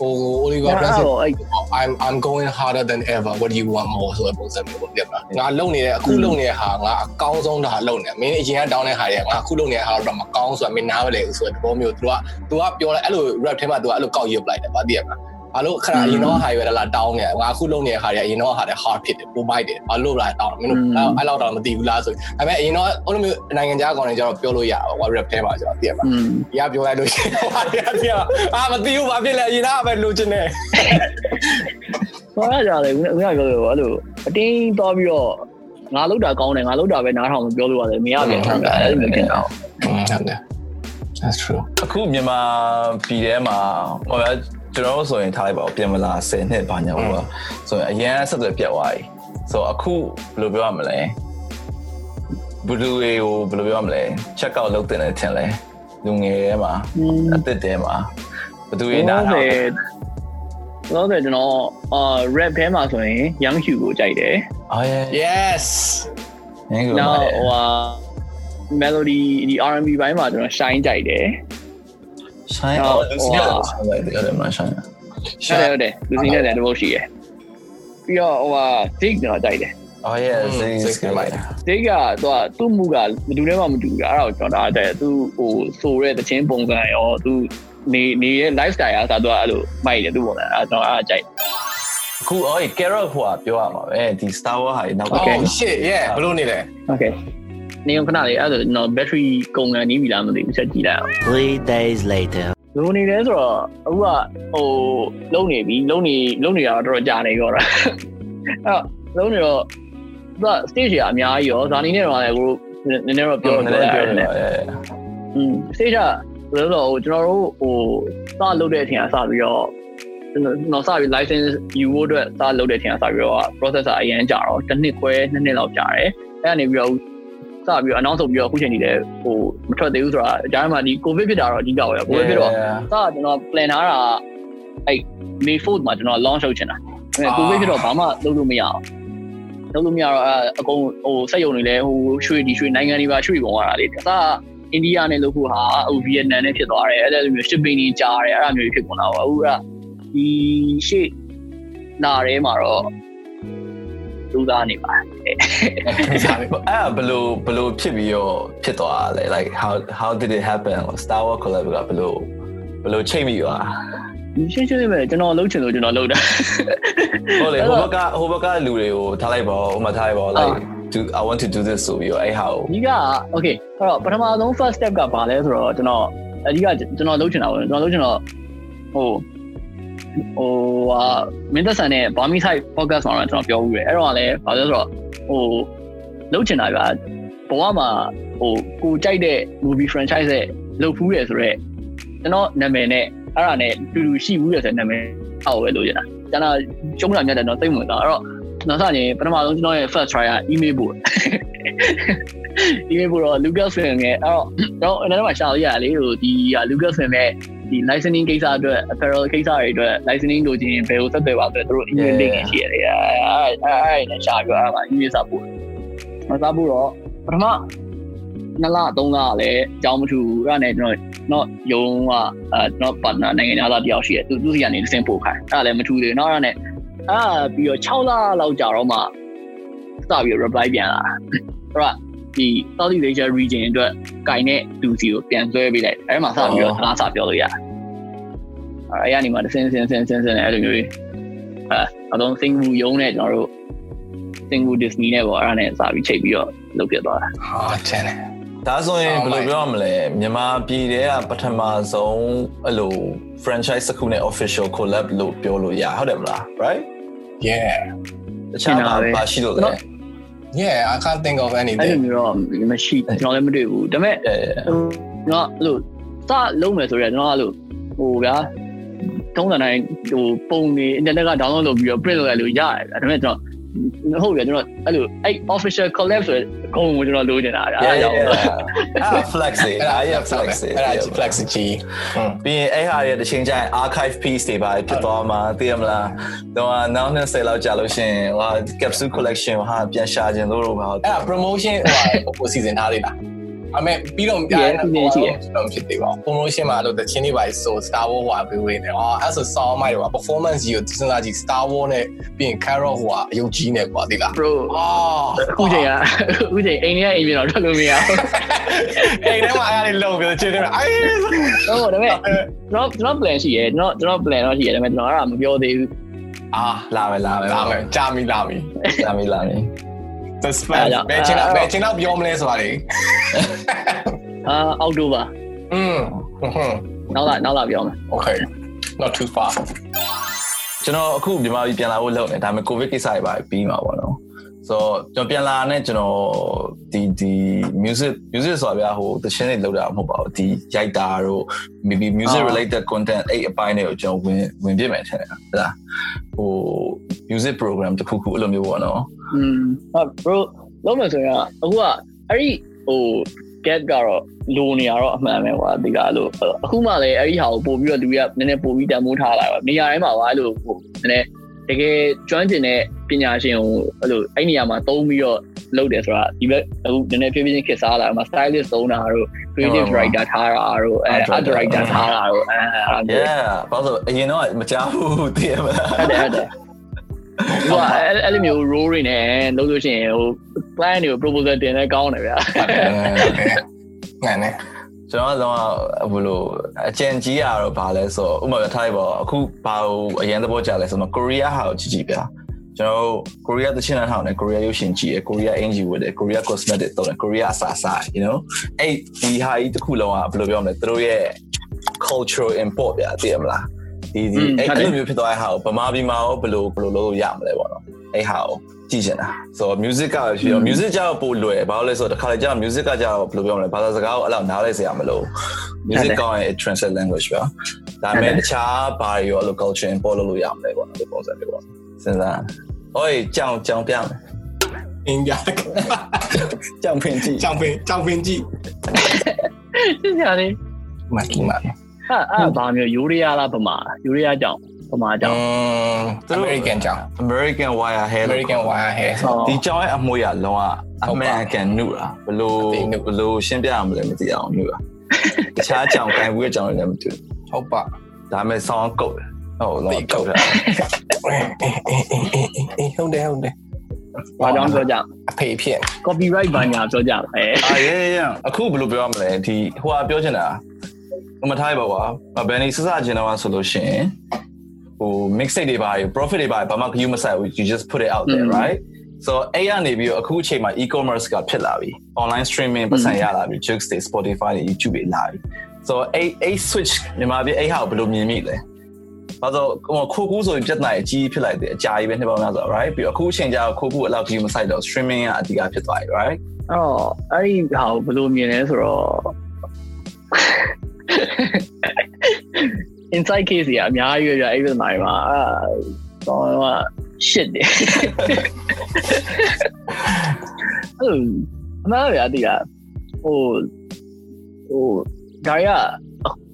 ဟို Oliver အဲ့ Prince တော့အဲ့ I'm I'm going harder than ever what do you want more ဆိုတဲ့ပုံစံမျိုးပေါ့ပြပါငါလုံနေတဲ့အခုလုံနေတဲ့ဟာငါအကောင်းဆုံးတာလုံနေမင်းအရင်ကတောင်းတဲ့ဟာတွေကငါအခုလုံနေတဲ့ဟာတော့မကောင်းဆိုတာမင်းနားမလဲဘူးဆိုတဲ့သဘောမျိုး तू က तू ကပြောလိုက်အဲ့လို rap ထဲမှာ तू ကအဲ့လိုကောက်ရွတ်လိုက်တယ်ဗာသိရမလား ဘာလို့ခဏအရင်တော့ဟာရွယ်လာတောင်းနေငါအခုလုံနေတဲ့ဟာတွေအရင်တော့ဟာတွေ hard ဖြစ်တယ်ပိုမိုက်တယ်ဘာလို့လာတောင်းမင်းတို့အဲ့လောက်တော့မသိဘူးလားဆိုဒါပေမဲ့အရင်တော့အဲ့လိုမျိုးနိုင်ငံခြားကောင်တွေကျတော့ပြောလို့ရပါဘာ rap ထဲမှာကျတော့သိရမလားอืม။ရပြောလိုက်လို့ရှိရင်ဟာရပြအာမသိဘူးဘာဖြစ်လဲအရင်ကပဲလိုချင်တယ်ဟောရကြတယ်ဦးကပြောလို့အဲ့လိုအတင်းသွားပြီးတော့ငါလောက်တာကောင်းတယ်ငါလောက်တာပဲနားထောင်ပြောလို့ရတယ်မရပြန်ဘူးအဲ့လိုမျိုးဖြစ်တာ။ဟုတ်တယ် That's true အခုမြန်မာပြည်ထဲမှာဟို ကျွန်တော်တို့ဆိုရင်ထားလိုက်ပါဦးပြင်မလား10နှစ်ဘာညာပေါ့ဆိုရင်အရင်ဆက်သွယ်ပြတ်သွားပြီဆိုတော့အခုဘယ်လိုပြောရမလဲဘလူးတွေကိုဘယ်လိုပြောရမလဲ check out လုပ်တင်တယ်ထင်လဲလူငယ်ထဲမှာအသစ်တဲမှာဘသူတွေနားထောင်တော့တယ်ကျွန်တော်အာ rap ထဲမှာဆိုရင် Young Hugh ကိုကြိုက်တယ်အော် yeah Yes ငယ်ကနောက်ဟိုဟာ melody ဒီ R&B ဘိုင်းမှာကျွန်တော် shine ကြိုက်တယ် ဆိုင်အော်လူစီရတယ်ဆိုင်ရတယ်မဆိုင်ဟုတ်တယ်ဟုတ်တယ်လူစီနဲ့လည်းတစ်ပုတ်ရှိတယ်ပြီးတော့ဟိုဟာ Dick ကျွန်တော်ကြိုက်တယ်အော် yeah စိတ်စိတ်စိကတ်မိုမိုက်က် Dick ကသူကသူ့မှုကမတူနဲ့မှမတူဘူးအဲ့ဒါကိုကျွန်တော်ဒါတဲ့သူဟိုဆိုရဲတချင်းပုံစံရောသူနေနေရဲ့ lifestyle အားသာသူကအဲ့လိုမိုက်တယ်သူ့ပုံစံအဲ့ကျွန်တော်အားကြိုက်အခုအော် carrot ဟိုကပြောရမှာပဲဒီ Star Wars ဟာနောက် Okay shit yeah ဘလို့နေလဲ Okay နေုံခဏလေးအဲ့ဒါကျွန်တော် battery ကုန်ကန်နေပြီလားမသိဘူးချက်ကြည့်လိုက်အောင် Three days later. လိုနေလဲဆိုတော့အခုကဟိုလုံနေပြီလုံနေလုံနေတာတော့တော်တော်ကြာနေရောတာအဲ့တော့လုံနေတော့သူက stage ရအများကြီးရောဇာနီနဲ့တော့လည်းကိုနည်းနည်းတော့ပြောနည်းပြောနည်းရပြောတယ်တယ်อืม stage ကဘယ်လိုလဲဆိုတော့ဟိုကျွန်တော်တို့ဟိုစလုပ်တဲ့အချိန်ကစပြီးတော့ကျွန်တော်စပြီး license ယူဖို့အတွက်စလုပ်တဲ့အချိန်ကစပြီးတော့ processor အရင်ကြာတော့တစ်နှစ်ခွဲနှစ်နှစ်လောက်ကြာတယ်အဲ့ကနေပြီးတော့ စပြီးတော့ announce လုပ်ပြီးတော့အခုချိန်ကြီးလည်းဟိုမထွက်သေးဘူးဆိုတာအကြမ်းမှာဒီ covid ဖြစ်တာတော့အဓိကပဲ covid ဖြစ်တော့စကျွန်တော် plan ထားတာအဲ့ May 4th မှာကျွန်တော် launch လုပ်ချင်တာအဲကိုဗစ်ဖြစ်တော့ဘာမှလုပ်လို့မရအောင်လုပ်လို့မရတော့အဲအကုန်ဟိုစက်ရုံတွေလည်းဟိုရွှေဒီရွှေနိုင်ငံတွေပါရွှေပုံရတာလေအစအိန္ဒိယနဲ့လုပ်ဖို့ဟာဟိုဗီယက်နမ်နဲ့ဖြစ်သွားတယ်အဲ့လိုမျိုး shipping တွေကြားတယ်အဲ့လိုမျိုးဖြစ်ကုန်တာပါအခုကဒီရှေ့နာထဲမှာတော့ လူသားနေပါတယ်အဲ့ဒါဘယ်လိုဘယ်လိုဖြစ်ပြီးတော့ဖြစ်သွားလဲ like how how did it happen Star Wars collab ကဘယ်လိုဘယ်လိုချိန်မိသွားဒီရှင်းရှင်းလေးပဲကျွန်တော်လုပ်ချင်လို့ကျွန်တော်လုပ်တာဟုတ်လေဟိုဘက်ကဟိုဘက်ကလူတွေကိုထားလိုက်ပါဦးဟိုမှာထားလိုက်ပါဦး like do I want to do this ဆိုပြီးတော့အဲ့ဟာကိုအဓိက okay အဲ့တော့ပထမဆုံး first step ကဘာလဲဆိုတော့ကျွန်တော်အဓိကကျွန်တော်လုပ်ချင်တာပေါ့ကျွန်တော်လုပ်ချင်တော့ဟို ဟိုဟာမင်းသက်ဆန်နဲ့ Bami Side podcast မှာတော့ကျွန်တော်ပြောဦးတယ်အဲ့တော့လည်းဘာလို့လဲဆိုတော့ဟိုလုပ်ချင်တာကဘဝမှာဟိုကိုကြိုက်တဲ့ movie franchise ရဲ့လုပ်ဖူးရဆိုတော့ကျွန်တော်နာမည်နဲ့အဲ့ဒါနဲ့တူတူရှိဘူးရဆိုတဲ့နာမည်အောက်ပဲလုပ်ချင်တာကျွန်တော်ကျုံးလာမြတ်တယ်တော့သိမ့်ဝင်သွားအဲ့တော့ကျွန်တော်စရင်ပထမဆုံးကျွန်တော်ရဲ့ first try က email ပို့ email ပို့တော့ Lucas Film ရဲ့အဲ့တော့တော့အဲ့ဒါမှရှာလို့ရလေဟိုဒီ Lucas Film ရဲ့ ဒီ licensing ကိစ္စအတွက် apparel ကိစ္စတွေအတွက် licensing လိုချင်ဘယ်ကိုဆက်သွယ်ပါဆိုတော့သူတို့ email link ရှိရတယ်အဲ့အဲ့အဲ့နဲ့ရှာပြီးတော့အဲ့မှာ email စာပို့မစာပို့တော့ပထမနှစ်လသုံးလလည်းအကြောင်းမထူဘူးအဲ့ဒါနဲ့ကျွန်တော်တော့ယုံကအဲကျွန်တော် partner နိုင်ငံသားတယောက်ရှိတယ်သူသူစီကနေစင်ပို့ခိုင်းအဲ့ဒါလည်းမထူသေးဘူးနောက်အဲ့ဒါနဲ့အဲ့ပြီးတော့6လလောက်ကြာတော့မှစပြီး reply ပြန်လာတာအဲ့တော့ ဒီ Southeast Asia region အတွက်ကင်တဲ့လူစီကိုပြန်ဆွဲပေးလိုက်အဲ့မှာစပြီးတော့အားစပြောလို့ရတယ်အဲ့ရနေမှာစင်းစင်းစင်းစင်းစင်းအဲ့လိုမျိုးအဲအတော့စင်ဘူယုံနဲ့ကျွန်တော်တို့စင်ဘူ Disney နဲ့ပေါ့အဲ့ဒါနဲ့စပြီးချိန်ပြီးတော့လုပ်ပြသွားတာဟာချန်တယ်ဒါဆိုရင် Oh ဘယ်လို my ပြောရမလဲမြန်မာပြည်ထဲကပထမဆုံးအဲ့လို franchise တစ်ခုနဲ့ official collab လို့ပြောလို့ရဟုတ်တယ်မလား right yeah တခြားဘာဘာရှိလို့လဲ yeah i can't think of အဲ့ anything လိုမျိုးတော့မရှိကျွန်တော်လည်းမတွေ့ဘူးဒါပေမဲ့အဲကျွန်တော်အဲ့လိုစလုံးမယ်ဆိုရင်ကျွန်တော်အဲ့လိုဟိုဗျာတုံးတဲ့တိုင်းဟိုပုံနေ internet က download လုပ်ပြီးတော့ print လုပ်ရလို့ရတယ်ဒါပေမဲ့ကျွန်တော် ဟုတ်ပြီကျွန်တော်အဲ့လိုအဲ့ official collab ဆိုတဲ့အကုန်ကိုကျွန်တော်လိုချင်တာအဲ့ဒါကြောင့်အာ flex တွေအဲ့ဒါအားရ flex flex တွေအဲ့ဒါ flex ကြီးอืมပြီးရင်အဲ့ဟာတွေတစ်ချိန်ကျရင် archive piece တွေပါဖြစ်သွားမှာသိရမလားတော့နောက်နှစ်ဆယ်လောက်ကြာလို့ရှိရင်ဟာ capsule collection ဟာပြန်ရှာခြင်းလို့တော့ပါအဲ့ဒါ promotion ဟိုဟိုစီစဉ်ထား သေးလားအမေပြီးတော့ပြရတယ်တော့ဖြစ်သေးပါဘူး promotion မှာလို့တချင်းတွေပါဆို Star Wars ဟိုပေးဝင်တယ်အော်အဲ့ဆို sound မိုက်တော့ performance ကြီးကိုစဉ်းစားကြည့် Star Wars နဲ့ပြီးရင် Carol ဟိုကအယုတ်ကြီးနဲ့ကွာသိလား bro အော်အခုချိန်ကအခုချိန်အိမ်ထဲအိမ်ပြင်တော့ထွက်လို့မရဘူးအိမ်ထဲမှာအဲ့ဒါလေးလုံပြီးချင်းတယ်အေးဟုတ်ဒါပေမဲ့ကျွန်တော်ကျွန်တော် plan ရှိရယ်ကျွန်တော်ကျွန်တော် plan တော့ရှိရယ်ဒါပေမဲ့ကျွန်တော်အဲ့ဒါမပြောသေးဘူးအာလာမယ်လာမယ်လာမယ်ကြာပြီလာပြီလာပြီလာပြီ suspense ဘယ်ချင်းဘယ်ချင်းတော့ပြောမလဲဆိုတာလေအာအောက်တိုဘာอืมဟွန်းနောက်လာနောက်လာပြောမယ် okay not too far ကျွန်တော်အခုမြန်မာပြည်ပြန်လာဖို့လုပ်နေဒါပေမဲ့ covid ကိစ္စတွေပါပြီးမှာပေါ့နော်ဆိုတော့ကျွန်တော်ပြန်လာတဲ့ကျွန်တော်ဒီဒီ music music ဆိုတာဗျာဟိုတခြင်းတွေလောက်တာမဟုတ်ပါဘူးဒီရိုက်တာတို့ maybe music related content အဲ့အပိုင်းတွေကိုကျွန်တော်ဝင်ဝင်ပြမယ်ထင်တယ်ဟုတ်လားဟို music program တစ်ခုခုအဲ့လိုမျိုးပေါ့နော်อืมဟုတ် bro လုံးမယ်ဆိုရင်အခုကအဲ့ဒီဟို get ကတော့လိုနေရတော့အမှန်ပဲကွာဒီကလို့အခုမှလည်းအဲ့ဒီဟာကိုပို့ပြီးတော့လူကနည်းနည်းပို့ပြီးတန်ဖိုးထားလာပါနေရာတိုင်းမှာကွာအဲ့လိုဟိုနည်းနည်းတကယ်ကျွမ်းကျင်တဲ့ပညာရှင်ကိုအဲ့လိုအဲ့နေရာမှာသုံးပြီးတော့လုပ်တယ်ဆိုတာဒီဘက်အခုနည်းနည်းဖြည်းဖြည်းချင်းခက်စားလာမှာ stylist သုံးတာတို့ creative writer ထားတာတို့အဲ art director ထားတာတို့အဲအဲ့ဒါမျိုး yeah ဘာလို့အရင်တော့မကြားဘူးသိရမလားဟုတ်တယ်ဟုတ်တယ် ဟိုအဲ့အဲ့လိုမျိုး role တွေနဲ့လုပ်လို့ရှိရင်ဟို plan တွေကို proposal တင်လဲကောင်းတယ်ဗျာငန်နေကျွန်တော်ကတော့ဘယ်လိုအကြံကြီးရတော့ဗာလဲဆိုဥပမာထားလိုက်ပါအခုဘာလို့အရင်သဘောကျလဲဆိုတော့ကိုရီးယားဟာကိုကြည့်ကြည့်ဗျာကျွန်တော်ကိုရီးယားတချင်းထောင်နဲ့ကိုရီးယားရုပ်ရှင်ကြည့်ရကိုရီးယားအင်ဂျီဝတ်တယ်ကိုရီးယား cosmetic တော့တယ်ကိုရီးယားအစားစား you know အဲ့ဒီဟာကြီးတစ်ခုလုံးကဘယ်လိုပြောမလဲသူတို့ရဲ့ cultural import ဗျာသိရမလား ဒီဒီအဲ့လိုမျိုးဖြစ်သွားတဲ့ဟာကိုဗမာပြည်မှာရောဘယ်လိုဘယ်လိုလုပ်လို့ရမလဲပေါ့နော်အဲ့ဟာကိုကြည့်ချင်တာဆိုတော့ music ကဖြစ်တော့ music ကြောက်ပို့လွယ်ဘာလို့လဲဆိုတော့တစ်ခါလေကြာ music ကကြောက်ဘယ်လိုပြောမလဲဘာသာစကားကိုအဲ့လောက်နားလဲစရာမလို music ကောင်းရင် translate language ပဲဒါပေမဲ့တခြားဘာတွေရောအဲ့လို culture import လုပ်လို့ရမလဲပေါ့ဒီပုံစံမျိုးပေါ့စဉ်းစားဟိုကြောင်ကြောင်ပြမယ်အင်းကြကြောင်ဖင်ကြည့်ကြောင်ပင်ကြောင်ပင်ကြည့်ရှင်းကြလေမကီမာ အဲ့အဲ့ဘာမျိုးယူရီးယားလားဗမာယူရီးယားကြောင့်ဗမာကြောင့်အမေရိကန်ကြောင် American wire hair လို့ American wire hair ဒီကြောင်ရဲ့အမွှေးကလုံးဝဟုတ်ပါ American နုတာဘယ်လိုအသိနုဘယ်လိုရှင်းပြရမလဲမသိအောင်နုတာတခြားကြောင်ကိုင်ဘူးရဲ့ကြောင်တွေလည်းမတူဟုတ်ပါဒါပေမဲ့ဆောင်းကုတ်တယ်ဟုတ်လုံးဝကုတ်တယ်ဟုတ်တယ်ဟုတ်တယ်ဘာကြောင့်ပြောကြအဖေဖြစ် copyright ဘာညာပြောကြအဲအာရဲရဲအခုဘယ်လိုပြောရမလဲဒီဟိုကပြောချင်တာဟို မထားရပါကွာဘယ်နေစစကျင်တော့ဆိုလို့ရှိရင်ဟို mixtape တွေပါ profit တွေပါဘာမှ view မဆိုင်ဘူး you just put it out there right so အဲ့ရနေပြီးတော့အခုအချိန်မှာ e-commerce ကဖြစ်လာပြီ online streaming ပတ်စံရလာပြီ Joox တွေ Spotify တွေ YouTube တွေလာပြီ so အဲ့အဲ့ switch မြန်မာပြည်အဲ့ဟာကိုဘယ်လိုမြင်မိလဲဘာလို့ခိုးကူးဆိုရင်ပြဿနာအကြီးဖြစ်လိုက်တယ်အကြာကြီးပဲနှစ်ပေါင်းများဆို right ပြီးတော့အခုအချိန်ကျတော့ခိုးကူးအလောက် view မဆိုင်တော့ streaming ကအဓိကဖြစ်သွားပြီ right အော်အဲ့ဒီဟာကိုဘယ်လိုမြင်လဲဆိုတော့ inside case ကြီးအများကြီးပဲပြအဲ့ဒီမှာမှာအာတော့က shit တယ်အဲ့အမှန်ပဲအတိကဟိုဟိုဒါရ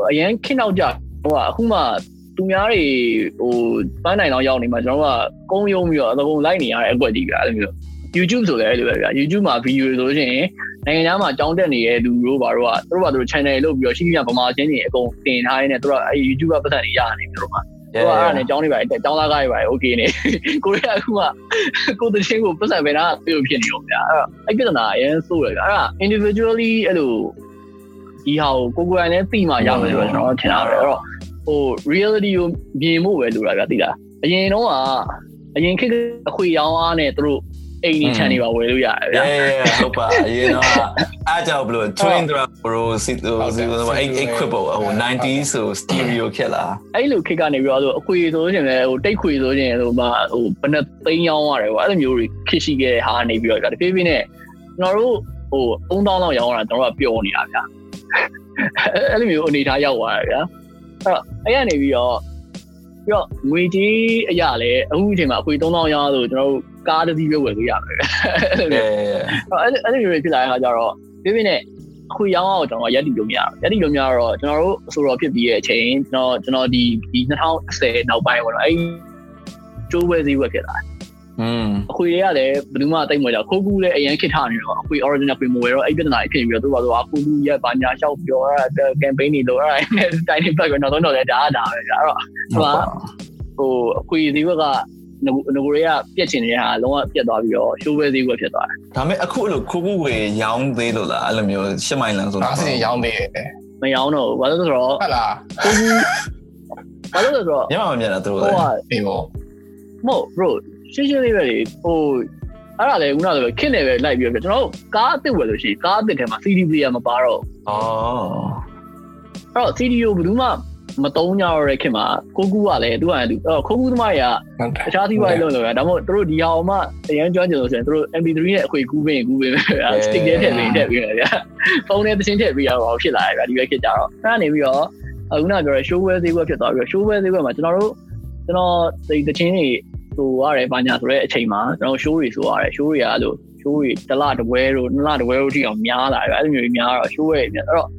အရင်ခင်းတော့ကြဟိုအခုမှသူများတွေဟိုပန်းနိုင်တော့ရောက်နေမှာကျွန်တော်ကကုန်းယုံပြီးတော့အကုန်လိုက်နေရတဲ့အကွက်ကြီးပြအဲ့လိုမျိုး YouTube ဆိုလည်းအဲ့လိုပဲဗျာ YouTube မှာ video ဆိုလို့ရှိရင်နိုင်ငံသားမှာကြောင်းတက်နေတဲ့လူတို့ဘာတို့ကသူတို့ဘာသူတို့ channel လုပ်ပြီးတော့ရှိရှိဗမာချင်းတွေအကုန်တင်ထားရင်းနဲ့သူတို့အဲ့ YouTube ကပတ်သက်နေရနေတယ်တို့မှာ သူကအဲ့ဒါနဲ့ကျောင်းတွေပါကျောင်းသားကားတွေပါโอเคနေကိုရီးယားကကိုတချင်းကိုပတ်စံပဲနာပြုတ်ဖြစ်နေရောဗျာအဲ့တော့အဲ့ပြဿနာအရင်ဆိုးရယ်အဲ့ဒါ individually အဲ့လိုဒီဟာကိုကိုကိုယ်တိုင်လည်းသိမှရမယ်လို့ကျွန်တော်ထင်တာပဲအဲ့တော့ဟို reality ကိုမြင်ဖို့ပဲလိုတာဗျာသိလားအရင်တော့ကအရင်ခေတ်အခွေရောင်းအားနဲ့သူတို့ အိမ်ကြီးချန်နေပါဝယ်လို့ရတယ်ဗျာ yeah ဟုတ်ပါအရင်တော့အားကြောင့်ဘလို့ twin drum bro စီစီအဲ့ equipment ဟို 90s ဆို stereo ခက်လာအဲ့လိုခေတ်ကနေပြီးတော့အခွေဆိုရင်လည်းဟိုတိတ်ခွေဆိုရင်ဟိုမှာဟိုဘယ်နဲ့သိန်းရောင်းရတယ်ကွာအဲ့လိုမျိုးတွေခက်ရှိခဲ့တဲ့ဟာနေပြီးတော့တဖြည်းဖြည်းနဲ့ကျွန်တော်တို့ဟို3000လောက်ရောင်းရတာကျွန်တော်တို့ကပျော်နေတာဗျာအဲ့လိုမျိုးအနေထားရောက်သွားတယ်ဗျာအဲ့တော့အဲ့ရနေပြီးတော့ပြီးတော့ငွေကြီးအရာလည်းအခုအချိန်မှာအခွေ3000ရောင်းလို့ကျွန်တော်တို့ ကားတစ်စီးပဲဝယ်လို့ရတယ်ဗျ yeah အဲ့လိုအဲ့လိုမျိုးဖြစ်လာတဲ့အခါကျတော့ပြပြနဲ့အခုရောင်းအောင်ကျွန်တော်ရက်တီလို့မရဘူးရက်တီလို့မရတော့ကျွန်တော်တို့အဆိုတော်ဖြစ်ပြီးရဲ့အချိန်ကျွန်တော်ကျွန်တော်ဒီဒီ2010နောက်ပိုင်းပေါ့နော်အဲ့ကျိုးဝဲစည်းဝက်ဖြစ်လာอืมအခွေတွေကလည်းဘယ်သူမှတိတ်မွေတော့ခိုးကူးလည်းအရင်ခစ်ထားနေတော့အခွေ original ခွေမဝယ်တော့အဲ့ပြဿနာကြီးဖြစ်ပြီးတော့သူကဆိုအခုကူးရက်ဘာညာရှောက်ပြောအဲ့ campaign တွေလုပ်အဲ့တိုင်းနေပတ်ကနောက်ဆုံးတော့လည်းဒါဒါပဲဒါတော့ဟုတ်ပါဟိုအခွေစည်းဝက်က ငငကိုတွေကပြက်ချင်နေတဲ့ဟာလုံးဝပြက်သွားပြီးတော့ရှိုးဝဲစည်းဝက်ဖြစ်သွားတယ်ဒါပေမဲ့အခုအဲ့လိုခိုးခုဝေရောင်းသေးလို့လားအဲ့လိုမျိုးရှစ်မိုင်လမ်းဆိုဒါစင်ရောင်းသေးတယ်မရောင်းတော့ဘူးဘာလို့လဲဆိုတော့ဟုတ်လားကိုကူဘာလို့လဲဆိုတော့ညမမမြင်တာသူတို့ဟိုလေကအေးပေါ့မဟုတ် bro ရှင်းရှင်းလေးပဲလေဟိုအဲ့ဒါလေခုနကဆိုခင်းနေပဲလိုက်ပြီးတော့ကျွန်တော်တို့ကားအစ်စ်ဝယ်လို့ရှိရင်ကားအစ်စ်ထဲမှာ CD player မပါတော့ဩအဲ့တော့ CD ကိုဘယ်သူမှ မတုံးကြတော့တဲ့ခင်မှာကိုကူကလည်းသူကလည်းသူအဲ့တော့ခိုးကူသမားတွေကတခြားသီးပွားရေးလုပ်လို့ရဒါမှမဟုတ်သူတို့ဒီဟာအောင်မှအရင်ကျွမ်းကျင်လို့ဆိုရင်သူတို့ MP3 နဲ့အခွေကူးပေးရင်ကူးပေးမယ်ဗျာ stick ထဲထည့်ပေးထည့်ပေးတယ်ဗျာဖုန်းထဲသချင်းထည့်ပေးရတော့ဖြစ်လာတယ်ဗျာဒီဘက်ခစ်ကြတော့အဲ့ဒါနေပြီးတော့အခုနကပြောတဲ့ showware ဈေးကွက်ဖြစ်သွားပြီးတော့ showware ဈေးကွက်မှာကျွန်တော်တို့ကျွန်တော်ဒီသချင်းတွေဆိုရတယ်ဘာညာဆိုတဲ့အချိန်မှာကျွန်တော် show တွေဆိုရတယ် show တွေကအဲ့လို show တွေတစ်လတစ်ပွဲတို့နှစ်လတစ်ပွဲတို့ထိအောင်များလာတယ်အဲ့လိုမျိုးများတော့ show တွေများအဲ့တော့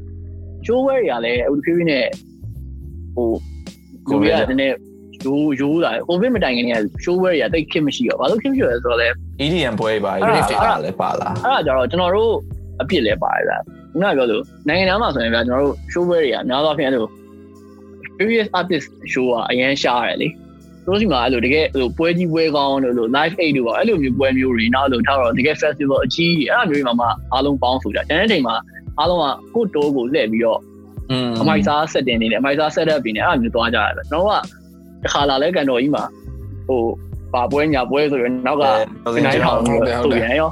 show တွေကလည်းအခုဖြည်းဖြည်းနဲ့ ဟိုကိုရီးယားနည်းနည်းရိုးရိုးလာကိုဗစ်မတိုင်ခင်က show တွေကတိတ်ခက်မရှိတော့ဘာလို့ခက်မရှိလဲဆိုတော့လေ EDM ပွဲပါအဲ့ဒါ riff တွေပါလဲပါလားအဲ့ဒါကြတော့ကျွန်တော်တို့အပြစ်လဲပါတယ်ဗျာခုနကပြောလို့နိုင်ငံသားမှာဆိုရင်ဗျာကျွန်တော်တို့ show တွေကများသောအားဖြင့်အဲ့လို previous artist show ကအရင်ရှားရတယ်လေတို့စီမှာအဲ့လိုတကယ်အဲ့လိုပွဲကြီးပွဲကောင်းလို့လို့ live aid တို့ပါအဲ့လိုမျိုးပွဲမျိုးတွေနောက်လို့ထားတော့တကယ် festival အကြီးကြီးအဲ့လိုမျိုးတွေမှာမှအားလုံးပေါင်းဆိုကြကျန်တဲ့ချိန်မှာအားလုံးကကိုတိုးကိုလှည့်ပြီးတော့อืม အမိုက်စား set တင်နေတယ်အမိုက်စား set up ပြီးနေအဲ့လိုမျိုးသွားကြရတယ်ကျွန်တော်ကတစ်ခါလာလဲကန်တော်ကြီးမှာဟိုပါပွဲညာပွဲဆိုရင်နောက်ကနိုင်ထောင်ပြီးတော့ဆိုပြန်ရော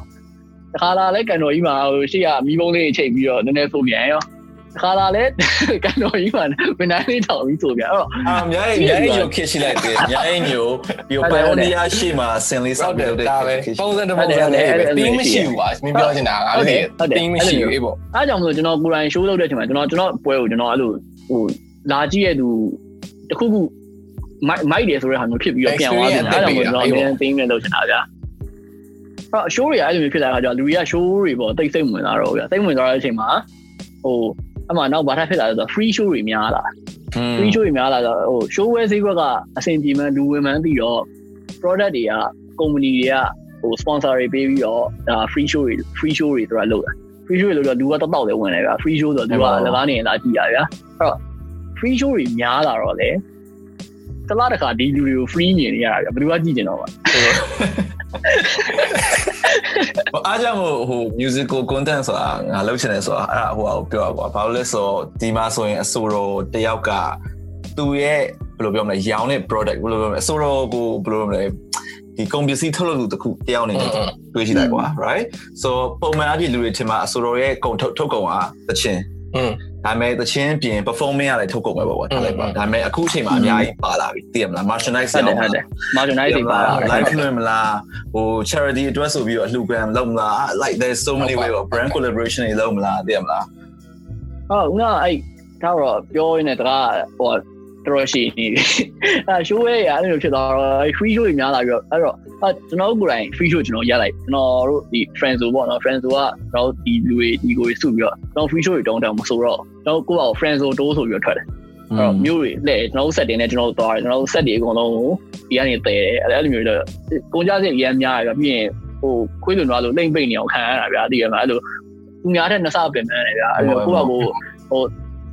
တခါလာလဲကန်တော်ကြီးမှာဟိုရှေ့ကမီးပုံးလေးချိန်ပြီးတော့နည်းနည်းဆိုပြန်ရောတ ခါလာလဲကန်တော်ကြီးမှာဝန်တိုင်းလေးထောင်ပြီးဆိုပြန်အဲ့တော့အာမြိုင်မြိုင်ညိုခစ်ရှိလိုက်တယ်မြိုင်ညိုဒီပိုင်နီယာရှိမှာဆင်လေးဟုဆောတ်က်တယ်လုပ်တဲ့ဒါပဲခစ်ရှိပုံစံတစ်ပုံစံလေးပဲတင်းမရှိဘူးကွာမင်းပြောချင်တာငါလည်းတင်းမရှိဘူးအေးပေါ့အားကြောင့်မလို့ကျွန်တော်ကိုယ်တိုင် show လုပ်တဲ့အချိန်မှာကျွန်တော်ကျွန်တော်ပွဲကိုကျွန်တော်အဲ့လိုဟိုလာကြည့်ရသူတခုခုမိုက်မိုက်တယ်ဆိုတဲ့ဟာမျိုးဖြစ်ပြီးတော့ပြန်သွားတယ်အားကြောင့်မလို့ကျွန်တော်အရင်သိမ်းနေလို့ချင်တာဗျာအဲ့ show တွေအဲ့လိုမျိုးဖြစ်လာတာကြောင့်လူတွေက show တွေပေါ့တိတ်စိတ်ဝင်လာတော့ဗျာစိတ်ဝင်သွားတဲ့အချိန်မှာဟို အမှနောက်ဘာသာဖြစ်လာလဲဆိုတော့ free show တွေများလာ free show တွေများလာတော့ဟို show wear ဈေးကွက်ကအဆင်ပြေမှန်းလူဝင်မှန်းပြီးတော့ product တွေက company တွေကဟို sponsor တွေပေးပြီးတော့ဒါ free show တွေ free show တွေသူကလုပ်တာ free show တွေလုပ်တော့လူကတောက်တောက်လည်းဝင်တယ်ဗျာ free show ဆိုတော့သူကလကားနေလာကြည့်ရဗျာအဲ့တော့ free show တွေများလာတော့လေတလားတစ်ခါဒီလူတွေကို free မြင်နေရတာဗျာဘယ်သူကကြည့်ကျင်တော့ပါ အားကြောင့်မို့ဟို musical content ဆိုတာငါလုပ်ချင်တယ်ဆိုတာအဲ့ဒါဟိုဟာကိုပြောရပါဘာလို့လဲဆိုတော့ဒီမှာဆိုရင်အဆိုတော်တယောက်ကသူရဲ့ဘယ်လိုပြောမလဲရောင်းတဲ့ product ဘယ်လိုပြောမလဲအဆိုတော်ကိုဘယ်လိုပြောမလဲဒီကုန်ပစ္စည်းထုတ်လုပ်သူတစ်ခုတယောက်အနေနဲ့တွေးကြည့်လိုက်ကွာ right so ပုံမှန်အဖြစ်လူတွေထင်မှာအဆိုတော်ရဲ့ကုန်ထုတ်ထုတ်ကုန်ကတချင်းอืม ဒါပေမဲ့တချင်းပြင် performance ရတယ်ထုတ်ကုန်ပဲပေါ့ကွာထားလိုက်ပါဒါပေမဲ့အခုအချိန်မှာအများကြီးပါလာပြီသိရမလား merchandise ဟုတ်တယ်ရောဟုတ်တယ် marginalize တွေပါတာ live လွှင့်မလားဟို charity အတွက်ဆိုပြီးတော့အလှူခံလုပ်မလား like there's so many way of brand collaboration တွေလုပ်မလားသိရမလားဟုတ်ငါအဲ့ဒါတော့ပြောရင်းနဲ့တကားဟို တော်ရှိနေပြီအဲ show ရဲ့အဲ့လိုဖြစ်သွားတော့ free show တွေများလာပြီးတော့အဲ့တော့အဲကျွန်တော်ကိုယ်တိုင် free show ကျွန်တော်ရလိုက်ကျွန်တော်တို့ဒီ friends ဆိုပေါ့နော် friends ဆိုကကျွန်တော်ဒီလူတွေဒီကိုစုပြီးတော့ကျွန်တော် free show တွေတောင်းတောင်းမဆိုတော့ကျွန်တော်ကိုယ့်အကို friends ဆိုတိုးဆိုပြီးတော့ထွက်တယ်အဲ့တော့မျိုးတွေလက်ကျွန်တော်တို့ set တင်နေကျွန်တော်တို့သွားတယ်ကျွန်တော်တို့ set တွေအကုန်လုံးကိုဒီကနေတည်တယ်အဲ့လိုမျိုးတော့ကုန်ကြစင်အရင်များတယ်ပြီးရင်ဟိုခွေးလွန်သွားလို့လိမ့်ပိတ်နေအောင်ခံရတာဗျာဒီကမှာအဲ့လိုသူများတဲ့နှစ်ဆပြင်နေတယ်ဗျာအဲ့လိုကိုယ့်အကိုဟို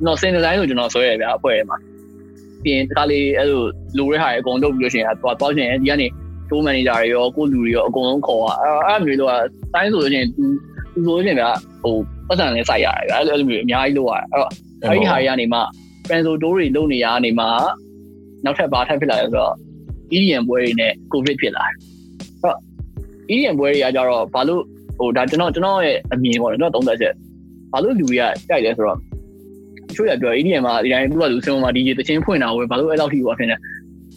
ကျွန်တော်စင်ဒီဇိုင်းဆိုကျွန်တော်ဆွဲရဗျာအဖွဲ့ထဲမှာ ပြင်တခါလေးအဲ့လိုလိုရဲဟာအကုန်လုပ်ပြီးလို့ရှိရင်သွားသွားရှင်ဒီကနေ show manager တွေရောကိုလူတွေရောအကုန်လုံးခေါ်တာအဲ့အဲ့မျိုးတော့တိုင်းဆိုလို့ရှိရင်သူသူဆိုလို့ရှိရင်ကဟိုပတ်စံလေးစိုက်ရတယ်အဲ့လိုမျိုးအများကြီးလုပ်ရတယ်အဲ့တော့အဲ့ဒီဟာတွေကနေမှ Franzo Tour တွေလုပ်နေရနေမှနောက်ထပ်ဘာထပ်ဖြစ်လာလဲဆိုတော့ EDM ပွဲတွေနဲ့ COVID ဖြစ်လာတယ်အဲ့တော့ EDM ပွဲတွေကကြတော့ဘာလို့ဟိုဒါကျွန်တော်ကျွန်တော်ရဲ့အမြင်ပေါ့ကျွန်တော်သုံးသပ်ချက်ဘာလို့လူတွေကကြိုက်လဲဆိုတော့ ချို့ရပြော EDM မှာဒီတိုင်းသူကလူစင်မှာ DJ တချင်းဖွင့်တာဝယ်ဘာလို့အဲ့လောက်ထိဟိုအဖြစ်နေ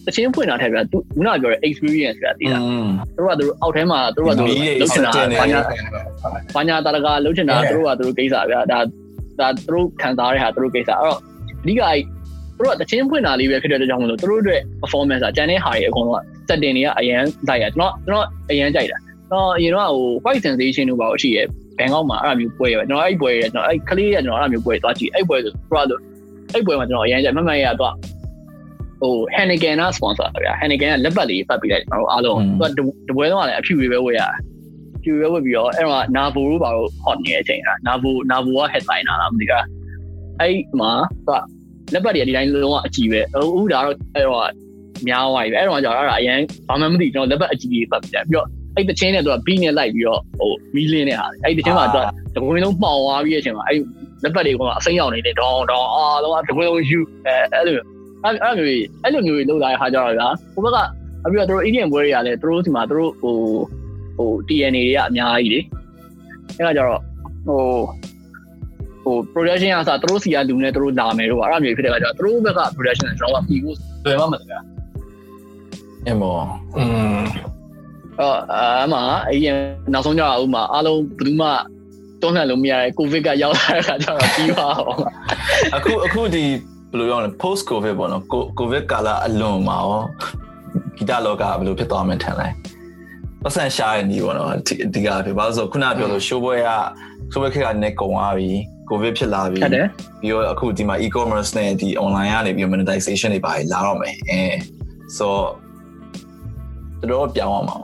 တချင်းဖွင့်တာထက်ပြသူခုနကပြောတဲ့ experience ကတည်တာอืมသူတို့ကသူတို့အောက်ထဲမှာသူတို့ကသူတို့မီးတွေလုံးချင်တာစက်တင်နေဘာညာဘာညာတာတကာလုံးချင်တာသူတို့ကသူတို့ကိစ္စဗျာဒါဒါသူတို့ခံစားရတဲ့ဟာသူတို့ကိစ္စအဲ့တော့အဓိကအဲ့သူတို့ကတချင်းဖွင့်တာလေးပဲဖြစ်တဲ့အတွက်ကြောင့်မလို့သူတို့အတွက် performance ကကျန်တဲ့ဟာတွေအကုန်လုံးက setting တွေကအရန်လိုက်ရကျွန်တော်ကျွန်တော်အရန်ကြိုက်တာတော့အရင်တော့ဟို white sensation တို့ပါလို့ရှိရဲ ဘန်ကောက်မှာအဲ့လိုမျိုးပွဲရကျွန်တော်အဲ့ပွဲရကျွန်တော်အဲ့ကလေးရကျွန်တော်အဲ့လိုမျိုးပွဲသွားကြည့်အဲ့ပွဲဆိုသူတို့အဲ့ပွဲမှာကျွန်တော်အရန်ကြိုက်မမှန်ရတော့ဟို Henneken က sponsor ဗျာ Henneken ကလက်ပတ်လေးပတ်ပြီးလိုက်ကျွန်တော်အားလုံးသူကတပွဲတော့လည်းအဖြူတွေပဲဝယ်ရတယ်ဖြူတွေပဲဝယ်ပြီးတော့အဲ့တော့နာဘူတို့ပါတော့ hot နေတဲ့အချိန်ကနာဘူနာဘူက headliner လားမသိဘူးအဲ့မှာသူကလက်ပတ်တွေဒီတိုင်းလုံးဝအကြည့်ပဲအခုဒါတော့အဲ့တော့များသွားပြီပဲအဲ့တော့ကျတော့အဲ့ဒါအရင်ဘာမှမသိကျွန်တော်လက်ပတ်အကြည့်ကြီးပတ်ပြီးတယ်ပြီးတော့ အဲ့တချင်းနဲ့သူက B နဲ့လိုက်ပြီးတော့ဟိုမီးလင်းနေတာအဲ့တချင်းမှာသူကတကွင်းလုံးပေါင်သွားပြီးတဲ့အချိန်မှာအဲ့လက်ပတ်တွေကအစိမ်းရောက်နေတယ်ဒေါင်းဒေါင်းအားလုံးတကွင်းလုံးယူအဲအဲ့လိုအဲ့အဲ့လိုမျိုးအဲ့လိုမျိုးလောက်လာတဲ့ဟာကြတော့ဗျာဟိုဘက်ကအပြီးတော့တို့ Indian ပွဲတွေကလည်းတို့ဒီမှာတို့ဟိုဟို TNA တွေကအများကြီးလေအဲ့ဒါကြတော့ဟိုဟို production အစားတို့စီကလူနဲ့တို့လာမယ်တို့အဲ့လိုမျိုးဖြစ်တဲ့အခါကျတော့တို့ဘက်က production ကျွန်တော်ကပြီးဖို့လွယ်မှမလားဗျာအမောอืม အော်အမအရင်နောက်ဆုံးကြတော့ဥမာအားလုံးဘယ်သူမှတွန်းလှန်လို့မရတဲ့ကိုဗစ်ကရောက်လာတဲ့အခါကျတော့ပြီးပါအောင်အခုအခုဒီဘယ်လိုပြောလဲ post covid ပေါ့နော်ကို covid ကာလအလွန်မှာရောဂီတလောကဘယ်လိုဖြစ်သွားမှန်းထင်လဲပတ်စံရှားရနေပေါ့နော်အဓိကဖြစ်ပါဆိုခုနပြောလို့ show ပွဲက show ပွဲခက်ကနေကုန်သွားပြီ covid ဖြစ်လာပြီဟုတ်တယ်ပြီးတော့အခုဒီမှာ e-commerce နဲ့ဒီ online ကနေပြီး monetization တွေပါလာတော့မယ်အဲ so တော်တော်ပြောင်းအောင်ပါ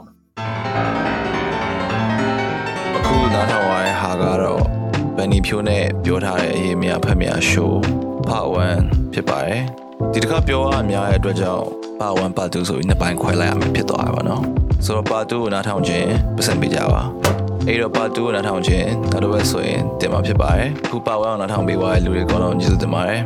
အခုနားထောင်ရတဲ့ဟာကတော့ဗန်နီဖြိုးနဲ့ပြောထားတဲ့အရေးမြဖက်မြ show part 1ဖြစ်ပါတယ်ဒီတစ်ခါပြောရအများရဲ့အတွက်ကြောင့် part 1 part 2ဆိုပြီးနှစ်ပိုင်းခွဲလိုက်ရမယ်ဖြစ်သွားတာပါเนาะဆိုတော့ part 2ကိုနားထောင်ခြင်းပတ်စံပေးကြပါအဲ့တော့ part 2ကိုနားထောင်ခြင်းနောက်တစ်ပတ်ဆိုရင်တင်မှာဖြစ်ပါတယ်အခု part 1ကိုနားထောင်ပေးသွားတဲ့လူတွေကတော့ကျေးဇူးတင်ပါတယ်